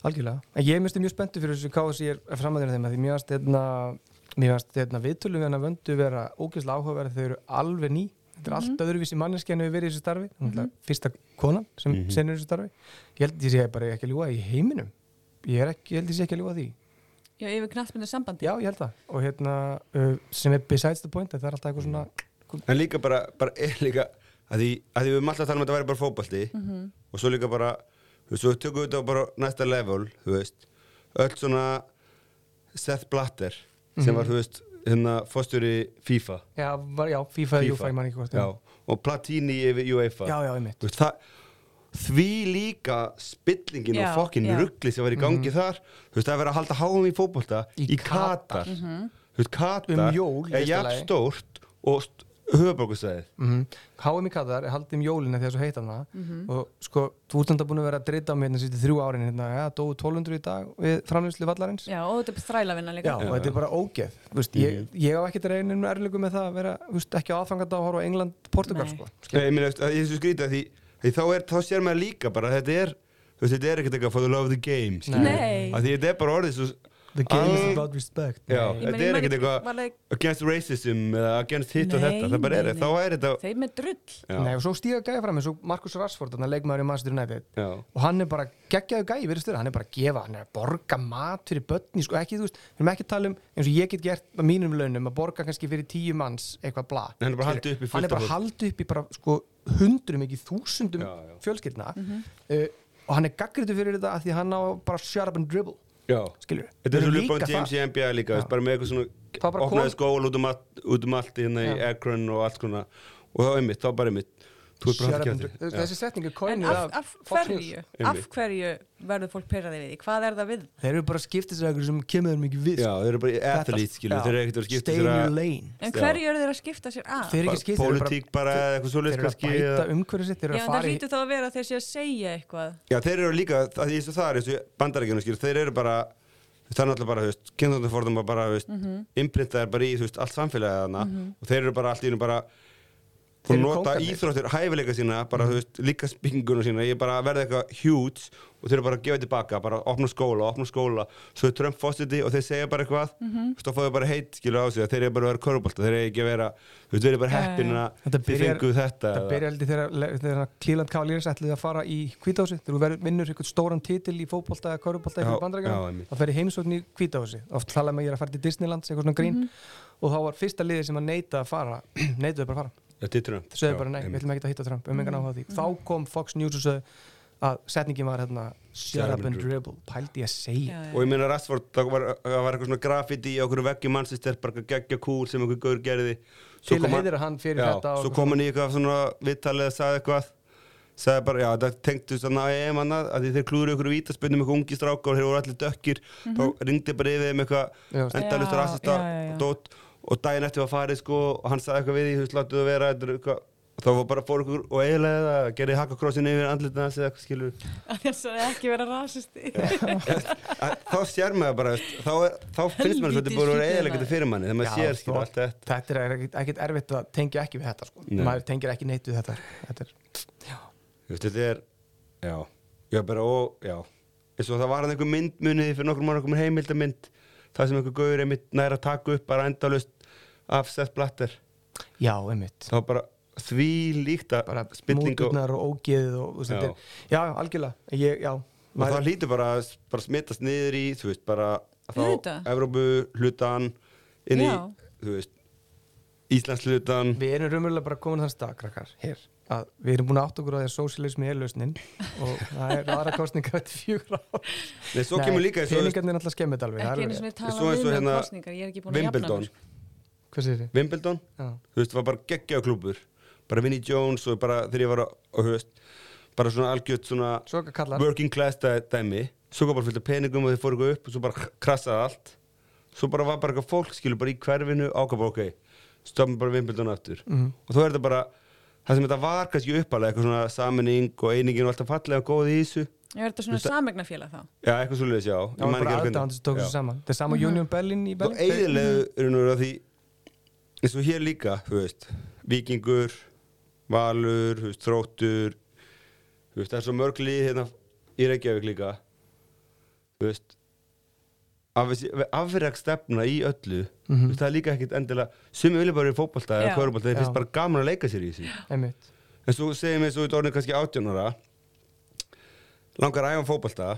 Algjörlega, en ég misti mjög spenntu fyrir þessu ég er framöðinu þeim að því mér varst hérna, mér varst hérna viðtölum við hann að vöndu vera ógeðslega áhugaverð þau eru alveg ný, þetta er allt öðruvísi manneski en við verið í þessu starfi, mm -hmm. fyrsta konan sem mm Mhm. senur þessu starfi. Ég held ég sé bara ekki að ljúa í heiminum. Ég er ekki, ég held ég sé ekki að ljúa því. Já, yfir knattmyndu sambandi já, ég held það, og hérna uh, sem er besides the point, það er alltaf eitthvað svona en líka bara, bara er líka að því, að því við erum alltaf að tala um að þetta væri bara fótbalti Mhm. og svo líka bara þú veist, svo tökum við þetta á bara næsta level þú veist, öll svona Seth Blatter sem var, þú veist, hérna fórstjóri FIFA, já, var, já FIFA, FIFA. FIFA, ég man ekki hvort já, og Platini yfir UEFA já, já, Þú veist, það, því líka spillingin Já, og fokkin já. ruggli sem var í gangi þar þú veist, það er verið að halda háum í fótbolta Í í, Katar. Katar þú veist, Katar Um jól, í er fyrsta jafn lagi. stórt og st höfuborgustæðið mm HM í Katar er haldið um jólina þegar svo heitan það Mhm. og sko, þú ert enda búin að vera að drita á mig hérna síðan þrjú árin hérna, ja, dóu 1200 í dag við framlýslu vallarins Já, og þetta er þrælavinna líka Já, og þetta er bara ógeð Vist, ég, Mhm. ég á ekkert reynir erlingu með það að vera vist, ekki á aðfanganda að horfa á England, Portugal Nei. sko. Nei, ég veist, er svo skrítið að því, því þá, er, þá sér maður líka bara þetta er þú veist, þetta er ekkert eitthvað for the love of the game við. Nei. að því þetta er bara orðið svo The game is Ah. about respect Já. Nei. Þetta er ekkert eitthvað- against racism eða against hitt og Nei, þetta það bara er, nei, nei. þá er þetta Þeim er drull já, Nei, og svo stíga gæði fram eins og Markus Rashford þannig að leikmaður í Manchester United já, og hann er bara geggjaðu gæði verið stöður hann er bara að gefa, hann er að borga mat fyrir börni, sko ekki, þú veist, við erum ekki að tala um eins og ég get gert á mínum launum að borga kannski fyrir tíu manns eitthvað bla Hann er bara Skilur. haldið upp í fullt hann er bara haldið upp í bara sko hundrum ekki þúsundum fjölskyldna Mhm. uh, og hann er gaggritu fyrir þetta að því hann á bara shut up and dribble já. Þetta er svo LeBron James í NBA líka, veist, bara með eitthvað svona opnaði kom- skól út um allt, út um allt hérna í. Akron og allt svona. Og þá einmitt, þá bara einmitt Þú Þessi setning er En coinið af, af af hverju, af Einmitt. hverju verður fólk pyrraði við því? Hvað er það við? Þeir eru bara eitthvað sem kemur þeim ekki við Já, þeir eru bara athlete, þeir eru ekkert að skipta sér að lane En hverju eru þeir að skipta sér að? Þeir eru ekki skipta, eru bara- Þeir eru að bæta umhverfið sitt Þeir eru Já, að en það fara í hlýtur þá að vera að þeir sé að segja eitthvað. Já, þeir eru líka, það er er skilur, þeir eru bara það er náttúrulega bara, þú veist, kynþáttafordum bara, þú veist, mm Mhm. imprintaðir bara í, þú veist, allt samfélagið þarna og þeir eru bara allt í einu bara Eru nota íþróttir, hæfileika sína bara, þú veist, líka spinguna sína. Ég bara verði eitthvað huge og þeir eru bara að gefa tilbaka, bara opna skóla, opna skóla. Svo er Trump fósiti og þeir segja bara eitthvað veist, þá fóðu bara heit, skilur á sig að þeir eru bara að vera korfbalta, þeir eru ekki að vera þú veist, þeir eru bara heppin að þeir byrjar- fengu þetta Það byrja heldur þegar, Cleveland Cavaliers ætlaði að fara í kvítási þegar þú vinnur eitthvað stóran titil í fótbolta eða einmitt. þá fer ég heimsókn í kvítási oft talaði maður ég er að fara til Disneyland eitthvað svona grín. Og þá var fyrsta liði sem að neita að fara að sögðu bara nei, við ætlum ekki að hitta Trump. Um engan áhuga á því. Þá kom Fox News og sögðu að setningin var hérna shut up and dribble pældi ég að segja. Já, og ég meina Rashford, það var, var eitthvað svona graffiti í okkur veggi mannsistir, bara geggja kúl sem einhver gaur gerði. Til Svo að kom hann- heiðra hann fyrir Já, þetta og svo kom hann í eitthvað svona viðtalið að sagði eitthvað. Sagði bara, já, það tengdust þannig að EM annað, að þeir klúður ykkur vítaspöndum eitthvað ungi strákar og þeir voru allir dökkir. Þá ringdi bara yfir þeim eitthvað endalust rasista já, já, já. dót, og daginn eftir var farið sko og hann sagði eitthvað við því, þú veist, láttu það vera þetta er eitthvað, þá var bara fór ykkur og eiginlega það, gerði hakakrossin yfir andlitna hans eða eitthvað skilur Þess að ekki vera rasisti. Að- þá sér maður bara, veist, þá, þá finnst maður þetta búin að vera eiginlega þetta fyrir manni þegar maður sér skilur allt þetta. þetta er ekkert, ekkert erfitt að tengja ekki við þetta sko. Maður tengir ekki neitt við þetta. Þetta er, Þú veist, þetta er, já, já, bara, og, já, eins og það var hann einhver myndmuniði fyrir nokkur mánu, einhver heimildamynd, það sem einhver gauður einmitt næra að taka upp bara endalust af Seth Blatter, já, einmitt þá bara því líkt að bara spilling og, múturnar og ógeðið og, og Já. já. Algjörlega ég, já, og það hlýtur bara að smittast niður í, þú veist, bara að þá. Evrópu hlutan inn í, Já. þú veist, Íslands hlutan, við erum raunverulega bara komin þann stað krakkar, hér, að við erum búin að átt okkur á því að sósialismi er lausnin og það er aðra kostningar eftir fjögur ár. Nei, svo kemur líka eins og, peningarnir er alltaf skemmið alveg það Ekki er einu alveg- sem við Svo tala eins og við með hérna kostningar. Ég er ekki búin að jafna Wimbledon, mér. hvað sér þið? Wimbledon, Já. þú veist, var bara geggjaða klúbur bara Vinnie Jones og bara þegar ég var að, og, þú veist, bara svona algjört svona working class dæ- dæmi. Svo kom bara fullt af peningum og þeir fóru eitthvað upp og svo bara krassaði allt. Svo bara var bara eitthvað fólk skilur bara í hverfinu ákvað Mhm. og er það sem þetta var kannski uppalega eitthvað svona saminning og einingin og alltaf fallega góð í þessu. Ég verður þetta svona samegnafélag þá. já, eitthvað svolítið já, Já, bara aðdáðan sem tók þessu saman. Það er sama Union Berlin í og Berlin. eiginlegu er nú að því eins og hér líka, þú veist vikingur, valur þú veist, þróttur þú veist, það er svo mörg lið hérna í Reykjavík líka. Þú veist afverjag stefna í öllu Mhm. veist, það er líka ekkit endilega sumi vilja bara í fótbolta eða þeir Já. finnst bara gaman að leika sér í þessu. En svo segjum við svo í orðinu kannski 18 ára langar að æfa fótbolta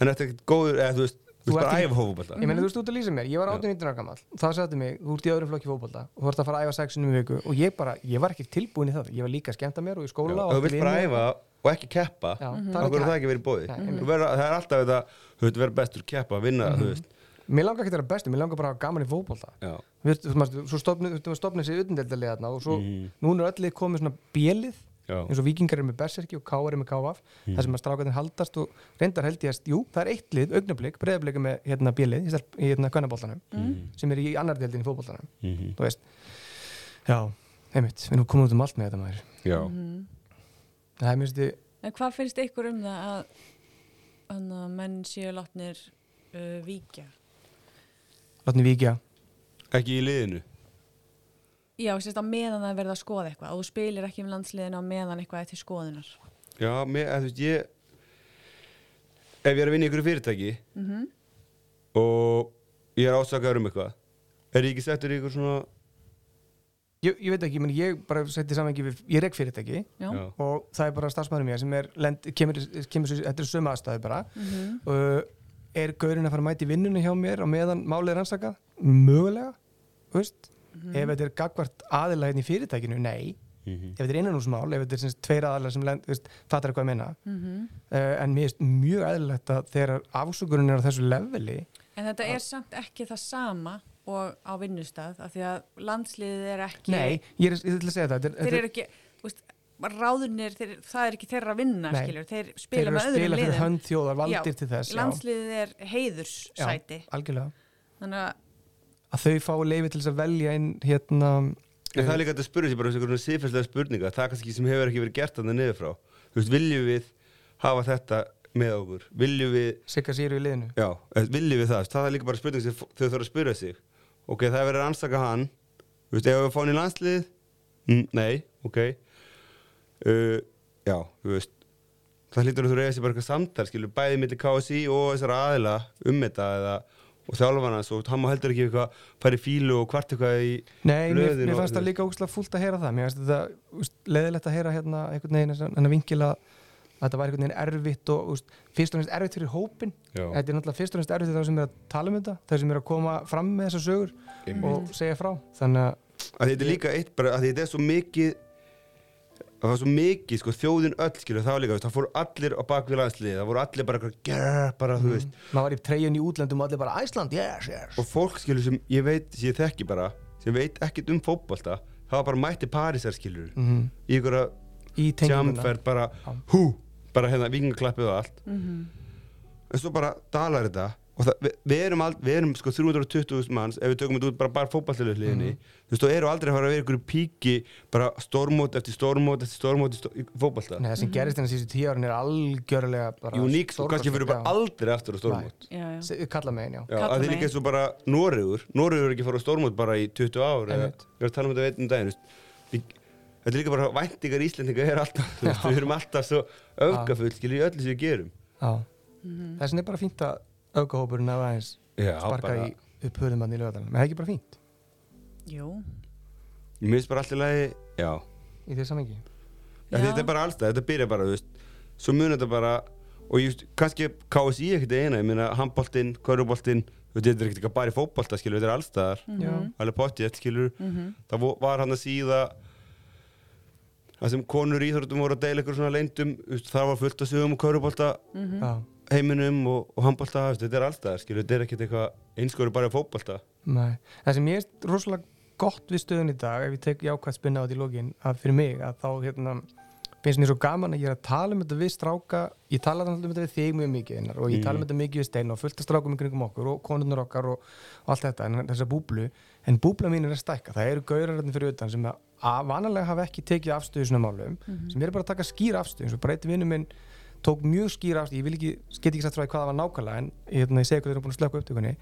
en þetta er ekkit góður eða þú veist, þú veist bara ert að æfa fótbolta. Ég meina þú veist út að lýsa mér, ég var 18-19 ára gammal það sagði mig, þú ert í öðrum flokki fótbolta. Og þú ert að fara að æfa sexunum í viku. Og ég bara, ég var ekki tilbúin í það. Ég var líka að skemmta mér og í skóla Já, og þú vilt bara æfa og ekki keppa. Já, þá það er er það ekki verið bóði það er alltaf þetta þú veist vera bestur keppa, vinna þú veist Mér langar ekki að vera bestu, mér langar bara að hafa gaman í fótbolta já, Við, þú veist, svo stopnum við stopnum þessi utandeldarlega og svo, Mhm. núna er öll lið komið svona bjelið já, eins og vikingar er með berserki og káar er með káaf Mhm. þar sem að strákarnir haldast og reyndar held ég að, jú, það er eitt lið, augnablik, breyðablik með hérna bjelið í, hérna kvennaboltanum Mhm. sem er í annar deildin í fótboltanum Mhm. þú veist, já, einmitt við erum komið út um allt með þetta maður já. Mhm. það er mjög stu, En hvað finnst ykkur um það að, að menn séu látnir uh, víkja? látni vikja ekki í liðinu Já, sérst á meðan það er verið að skoða eitthvað og þú spilir ekki um landsliðinu á meðan eitthvað er til skoðunar. já, mér, eða, þú veist, ég ef ég er að vinna í ykkur fyrirtæki Mm og ég er ásakaður um eitthvað er ég ekki settur í ykkur svona ég, ég veit ekki, menn ég bara seti samangi við, ég rek fyrirtæki Já. og það er bara starfsmæður mér sem er lend, kemur, kemur þetta er sömu aðstæði bara Mhm. uh, er gaurinn að fara að mæti vinnunni hjá mér á meðan málið er rannsakað mögulega, veist Mhm. ef þetta er gagvart aðila hérna í fyrirtækinu, nei Mhm. ef þetta er innanúsmál, ef þetta er sagt tveir aðilar sem lend, veist, fattar eitthvað að minna Mhm. uh, en mér finnst mjög aðilegt að þegar afsökurinn er á þessu leveli En þetta er samt ekki það sama og á vinnustað af því að landsliðið er ekki... nei, ég er, ég ætla að segja það þetta, er- Þeir þetta, eru ekki... Úst, ráðunir, þeir, það er ekki þeirra að vinna, Nei. skilur, þeir þeir spila eru með að öðrum spila fyrir liðum. hönd þjóðar valdir Já, til þess já, Landsliðið er heiðurssæti, algjörlega. Þannig að, að þau fái leifi til þess að velja inn hérna En það er líka hægt að spyrja sér bara þessu síðfærslega spurninga það er kannski sem hefur ekki verið gert þannig niður frá. Þú veist, viljum við hafa þetta með okkur? Viljum við, Sigga Sýru í liðinu? Já, eh, viljum við það? Það er líka bara spurning sem þau þurfa að spyrja sig ok, það er verið að ansaka hann. Þú veist, ef við fáum í landslið? Mm, nei, ok. Uh, já, þú veist það hlýtur að þú reyða sér bara eitthvað samtal skilur, bæði millir KSI og þessar aðila um þetta eða og þjálfarnas og hann má heldur ekki eitthvað í fílu og hvart eitthvað í Nei, mér, mér fannst það líka ógustlega fúlt að heyra það. Mér fannst þetta leðilegt að heyra hérna einhvern veginn en að vinkila að þetta var einhvern veginn erfitt og úst, fyrst og næst erfitt fyrir hópin Já. Þetta er náttúrulega fyrst og næst erfitt fyrir þá sem er að tala um þetta þeir sem er að koma fram með þessar sögur og segja frá. Þannig að að þetta er líka eitt bara að þetta er svo mikið að það er svo mikið sko þjóðin öll skilur það var líka, veist, það fóru allir á bakvið landslið það voru allir bara "Grr", bara þú veist. Maður var í treyjun í útlöndum og allir bara Æsland, yes, yes. Og fólk skilur sem ég veit, sem ég þekki bara sem veit ekkert um fótbolta það var bara mætti Parísar skilur. Mm í einhverja Í tenginguna. jamferð bara hú, bara hérna vingaklappið og allt. Mhm, en svo bara dalar þetta og það, við, við erum, ald, við erum sko 320.000 manns ef við tökum þetta út bara, bara fótballtöluðliðinni þú veist, og eru aldrei að fara að vera ykkur píki bara stórmót eftir stórmót eftir stórmót í fótballta Nei, það sem gerist þennan síðustu tíu árin er algjörlega bara Uník, sko, kannski fyrir bara stórkostlegt, aldrei aftur á stórmót. Já, já. já. Se- Kalla megin, já. Já, Kalla að því mig. líka eins og bara Noregur. Noregur er ekki að fara á stórmót bara í 20 ár eða, við erum að tala um þetta veitum daginn þú veist. Við- þetta er líka bara væntingar Íslendinga er alltaf, þú veist, við erum alltaf svo öfgafull, skilur í öllu sem við gerum. Já. Þess vegna er bara fínt að aukahópurinn að aðeins Já, sparka bara, í upp höfðumann í lögadalinn. Men það er ekki bara fínt? Jú, Mér finnst bara allir lagi, já. Í því samengi. Já. Þetta er bara alltaf, þetta byrja bara, þú veist Svo mun þetta bara Og ég, veist, kannski KSI ekkert eina Ég köruboltinn Þú veist, þetta er ekkert bara í fótbolta, skilur Þetta er allstaðar, Já. alveg pottið, skilur. Mhm, Það vo- var hann að síða Það sem konur í íþróttum voru að deila ykkur svona veist, Það var fullt að sögum og körubolta mhm. Já. heiminum og, og veist, Þetta er allstaðar, skilur Þetta er ekkert eitthvað einskóri bara í fótbolta Nei. Það sem ég er rosalega gott við stöðun í dag, ef ég tek jákvæmt spinna á þetta í lokin, að fyrir mig, að þá hérna, finnst mér svo gaman að ég er að tala um þetta við stráka, ég tala um þetta við þig mjög mikið einar, og ég tala um Mm. þetta mikið við stein og fullt af strákum í kringum okkur og konurnar okkar og, og allt þetta, en þessa búblu en búbla mín er að stækka, það eru gaurararnir fyrir utan sem að, að vanalega hafa ekki tekið afstöðu svona málum, sem eru bara að taka skýra afstöðu, eins og bara eitt vinnu minn tók mjög skýra afstöðu, ég vil ekki, get ekki sagt frá því hvað það var nákvæmlega en hérna, ég segi hvað þeir eru búin að slöka upptökunni.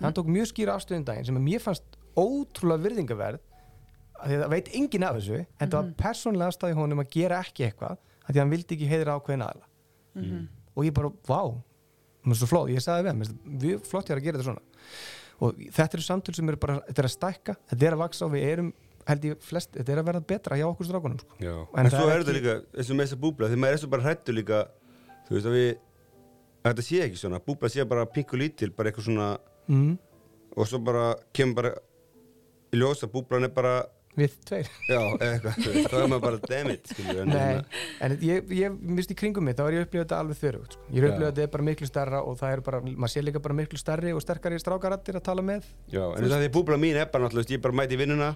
Hann tók mjög skýra afstöðun daginn sem að mér fannst ótrúlega virðingaverð að því að veit enginn af þessu en það var persónlega afstæði honum að gera ekki eitthvað að því að hann vildi ekki heiðra ákveðin aðla mhm. og ég bara, vá það er svo mér flott ég er er held ég flest þetta er að verða betra hjá okkur strákunum sko. Já. En En, það svo er er þetta ekki- líka, eins og með þessa búbla Því maður er svo bara hrættu líka Þú veist að við að Þetta sé ekki svona, búbla sé bara pingu lítil Bara eitthvað svona mm, Og svo bara kemur bara Í ljós að búblan er bara við tveir Já, eða eitthvað, þá er maður bara damn it skilur, en, hérna, en ég, ég mist í kringum mig, þá er ég upplifað þetta alveg þörfugt sko. Ég er upplifað þetta er bara miklu stærra og það er bara, maður sé líka bara miklu stærri og sterkari strákarattir að tala með Já, en það að búbla mín er bara náttúrulega Ég bara mæti í vinnuna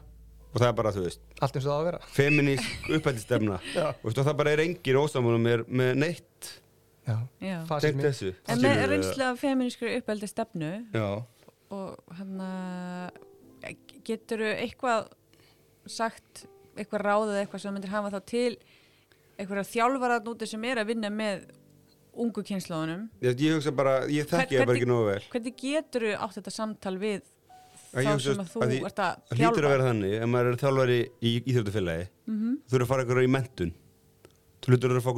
Og það er bara, þú veist, allt eins og það á að vera. feminísk upphældistefna Já. Og það bara er engin ósamúnum með, með neitt. Já, Já. Tengt þessu. En með uppeldi stefnu Já, og hann getur eitthvað sagt eitthvað ráðið eitthvað sem myndir hafa þá til eitthvað þjálfarat úti sem er að vinna með ungu kynslaðunum ég, ég hugsa bara, ég þekki það bara ekki nógu vel. hvernig getur þú átt þetta samtal við Að þá sem að þú að ert að Það hlýtur að vera þannig, ef maður er þjálfari í íþjóttufélagi Mhm. þú þurfur að fara ykkur í mentun þú hlutur að fá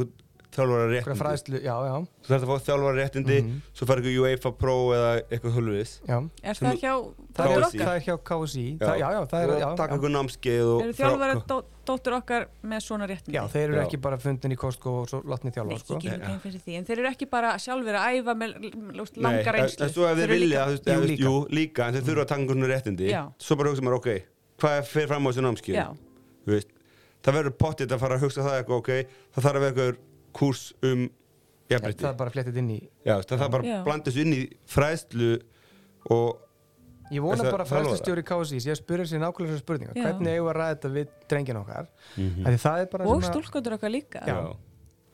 Hverja réttindi fræðslu, já, já, þú þarf að fá þjálfara réttindi Mhm. svo fara ykkur UEFA Pro eða eitthvað hulvis já er það hjá Það er, KSÍ. okkar? það er hjá KSI er já. ykkur námskeið og eru þjálfarar dó, dóttur okkar með svona réttindi já, þeir eru Já. ekki bara fundin í Costco og svo þjálfa ég sko. en þeir eru ekki bara sjálfur að æfa með l- l- Nei, langa reynslu en svo ef þeir eru vilja, líka- líka. jú, líka en þeir þurfa að taka ykkur réttindi svo bara hugsa maður, ok, hvað fer fram á þessu námskeið það verður pottitt að fara að hugsa það eitthvað, ok það þarf að vera eitthvað kúrs um Já, jafnrétti. Það er bara flettið inn í Já, það þarf bara Já. að blanda þessu inn í fræðslu og Ég vona bara fræðslustjóri KSI sé að spyrja sér nákvæmlega þessar spurningar. Já. hvernig eigum við að ræða þetta við drengin okkar? Mm það er bara og svona, stúlkotur okkar líka. Já.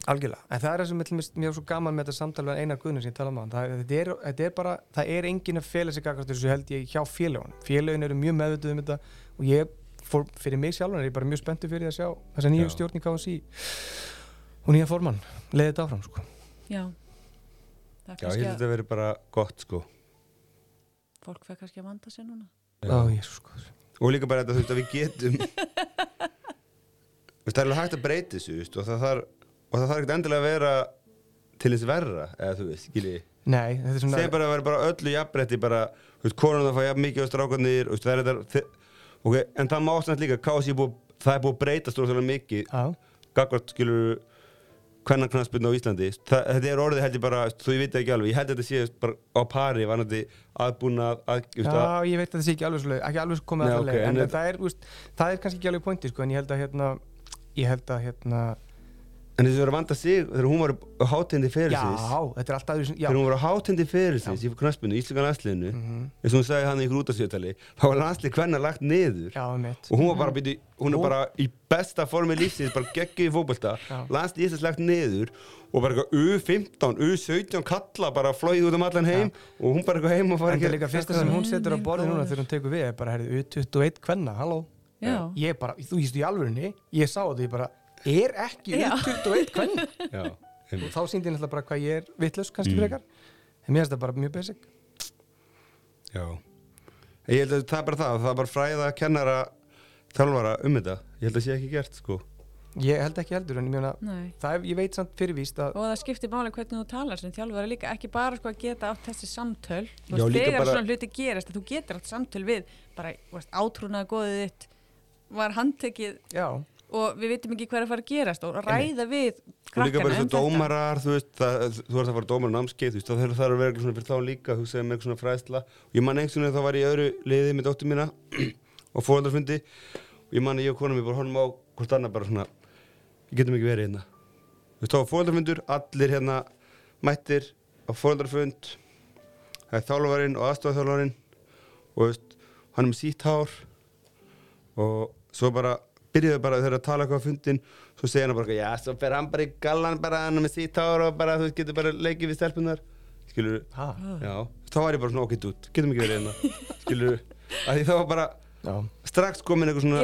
algjörlega, en það er það sem er mjög svo gaman með þetta samtal við Einar Guðnir sem ég tala um á það, þetta, er, þetta er bara, það er engin að fela sig gagast þessu held ég hjá félagun félagin eru mjög meðvituð um þetta og ég, fór, fyrir mig sjálfan er ég bara mjög spenntu fyrir að sjá þessa nýju stjórn í KSI og nýja formann, leiði þetta áfram sko. já. Það Já, ég held að þetta veri bara gott sko. Fólk fær kannski að vanda sér núna. Ó, Jesús, sko. og líka bara þetta þú veist að við getum það er alveg hægt að breyta þessu þú veist, og það þarf og það þarf ekkert endilega að vera til þess verra eða þú veist, skilji. Nei, þetta er svona segjum bara að vera bara öllu jafnbretti bara, þú veist, konan það fá jafn mikið á strákarnir þú veist, það er þetta ok, en það má ástæðan líka, er búið það er búið að breyta stóðslega mikið. Já, gagvart, skilur hvernig knastbyrna á Íslandi. Það, þetta er orðið held ég bara, þú veit ekki alveg. Ég held að þetta sé bara á pari aðbúnað að, veist, að, Já, ég veit að það sé ekki alveg svo ekki alveg komið Nei, að það ok, leið, en, en það, er, það er kannski ekki alveg pointi sko, en ég held að hérna, ég held að hérna, en þessu verður að vanda sig þegar hún var á hátindi já, ferilsins þetta er alltaf öðru já, þegar hún var á hátindi ferilsins í knastbyrnu, Íslika landsliðinu Mhm. eins og hún sagði hann í ykkur útasjötali þá var landslið hvernig lagt niður. Já, og hún var bara, byrju, hún er bara í besta formi lífsins, bara geggið í fótbolta. Já. landslið Íslands lagt niður og bara eitthvað U15, U17 kalla bara flóið út um allan heim og hún bara eitthvað heim og fara en það er líka fyrsta sem hún setur á Minn borðið núna þegar hún tekur við er bara, herrið, U21 kvenna, halló? Já, ég bara, þú víst í alvörinni, ég sá þetta ég bara, er ekki Já. U21 kvenna. Já, og þá síndi ég náttúrulega bara hvað ég er vitlaus kannski Mm. frekar, en mér finnst það bara mjög basic. Já. Ég held að það er bara það, það er bara fræða kennara þjálfara um þetta. Ég held að sé ekki gert sko. Ég held ekki heldur, en ég meina nei. það er, ég veit samt fyrirvíst að og það skiptir máli hvernig þú talar sem þjálfari líka, ekki bara sko að geta átt þessi samtöl. Þú Já, veist, þegar bara- svona hluti gerist að þú getur átt samtöl við bara, átrúnaða góðið þitt var handtekið já, og við vitum ekki hvað er að fara að gerast og ræða við krakkana um þetta. dómarar þú veist, það, þú ert að fara dómar námskeið þú veist, þá þarf það að vera eitthvað svona fyrir þá líka þú segir með eitthvað svona fræðsla. Og ég man einhvern veginn þá var ég í öðru liði með dóttur mína og fóröldarfundi og ég man að ég og konum mér bara honum á hvort annað bara svona við getum ekki verið hérna. Þú veist, þá var fóröldarfundur, allir hérna mættir á fóröldarfund það er þjálfarinn og veist, byrjuðu bara þegar að tala eitthvað á fundin svo segja hann bara, já, svo fer hann bara í gallan bara hann með sítt hár og bara þú veist, getur bara leikið við stelpunar skilur, ha, já, þá var ég bara svona okkur út, getum ekki verið hérna. Skilur, að því þá var bara já. strax komin eitthvað svona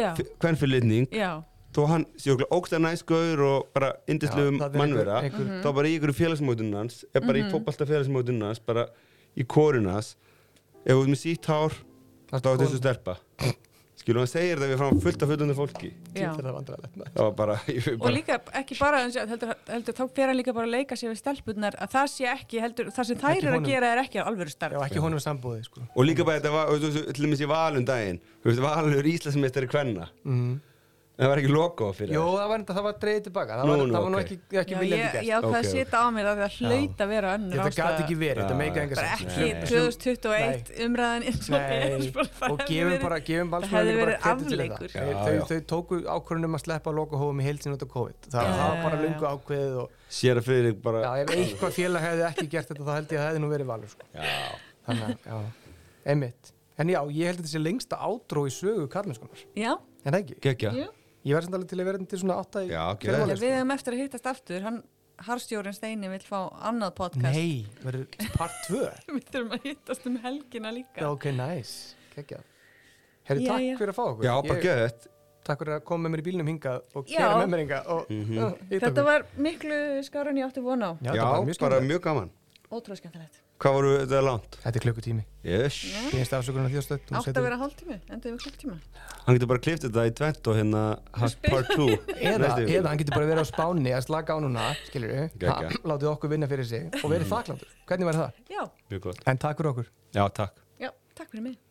já, þó hann sé okkur ógst að næskur og bara indislegum það er mannvera einhver- einhver- þá bara í ykkur félagsmótunum hans er bara í fótballta félagsmótunum hans bara í kórun hans ef þú ert með sítt hár þá er þessu stelpa skilur hann segir það við fram fullt af fullundu fólki? Bara, og líka ekki bara heldur, heldur, þá fer hann líka bara að leika sér við stelpunnar að það sé ekki heldur, það sem þær eru að gera er ekki alvöru starf. Já, ekki honum sambúði sko. og líka bara þetta var, til dæmis í valum daginn þú veist, valur Íslandsmeistari kvenna. Mm. Það var ekki logo fyrir Jó, það það var, enda- það var dreigð tilbaka það Nú, var, nú, það var nú ok. ekki, ekki Já, viljandi ég, gert ég ákvað Ok, að ok. setja á mér það það hlaut að vera önnur Þetta ástæða. gæti ekki verið, þetta Já, meika já. enga bara sens. ekki Nei. 2021 umræðan eins og er Nei, bara, það og hefði gefum verið- bara, gefum það valsmönnum hefði bara verið kredit til afleikur. þetta. Já, Þeir- já. þau, þau tóku ákvörðunum að sleppa logohófum í heilsin út af COVID það, Já, það var bara já, já. lungu ákveðið og sér að fyrir bara já, ef einhvað félag hefði ekki gert þetta þá held ég að það hefði nú verið valur sko. já, þannig að, já, einmitt en já, ég held að þetta sé lengsta átró í sögu Karlinssonar, já, en það ekki geggja jú. Ég verði samt alveg til að vera til svona átta í Já, hver gerðu mánuð, við sko. hefum eftir að hittast aftur hann, harstjórin Steini vil fá annað podcast. Nei, verður part 2 við þurfum að hittast um helgina líka. Ok, nice, kekkja herri, Já, takk já. fyrir að fá okkur. Já, bara geðið takk fyrir að koma með mér í bílnum hingað og Já. kera með mér hingað og Mhm. uh, hitta þetta okkur. var miklu skár en ég átti von á. Já, já, bara mjög gaman. Ótrúlega skemmtilegt hvað voru þetta langt? þetta er klukkutími. Yes. Finnst afsökunar þjóðstöð átti að vera hálftími, endaði við klukktíma hann getur bara klift þetta í tvent og hérna part 2 eða, eða hann getur bara verið á spáni að slaka á núna skilur við, látið okkur vinna fyrir sig og verið þakkláttur, hvernig var það? já, en takk fyrir okkur. Já, takk. Já, takk fyrir mig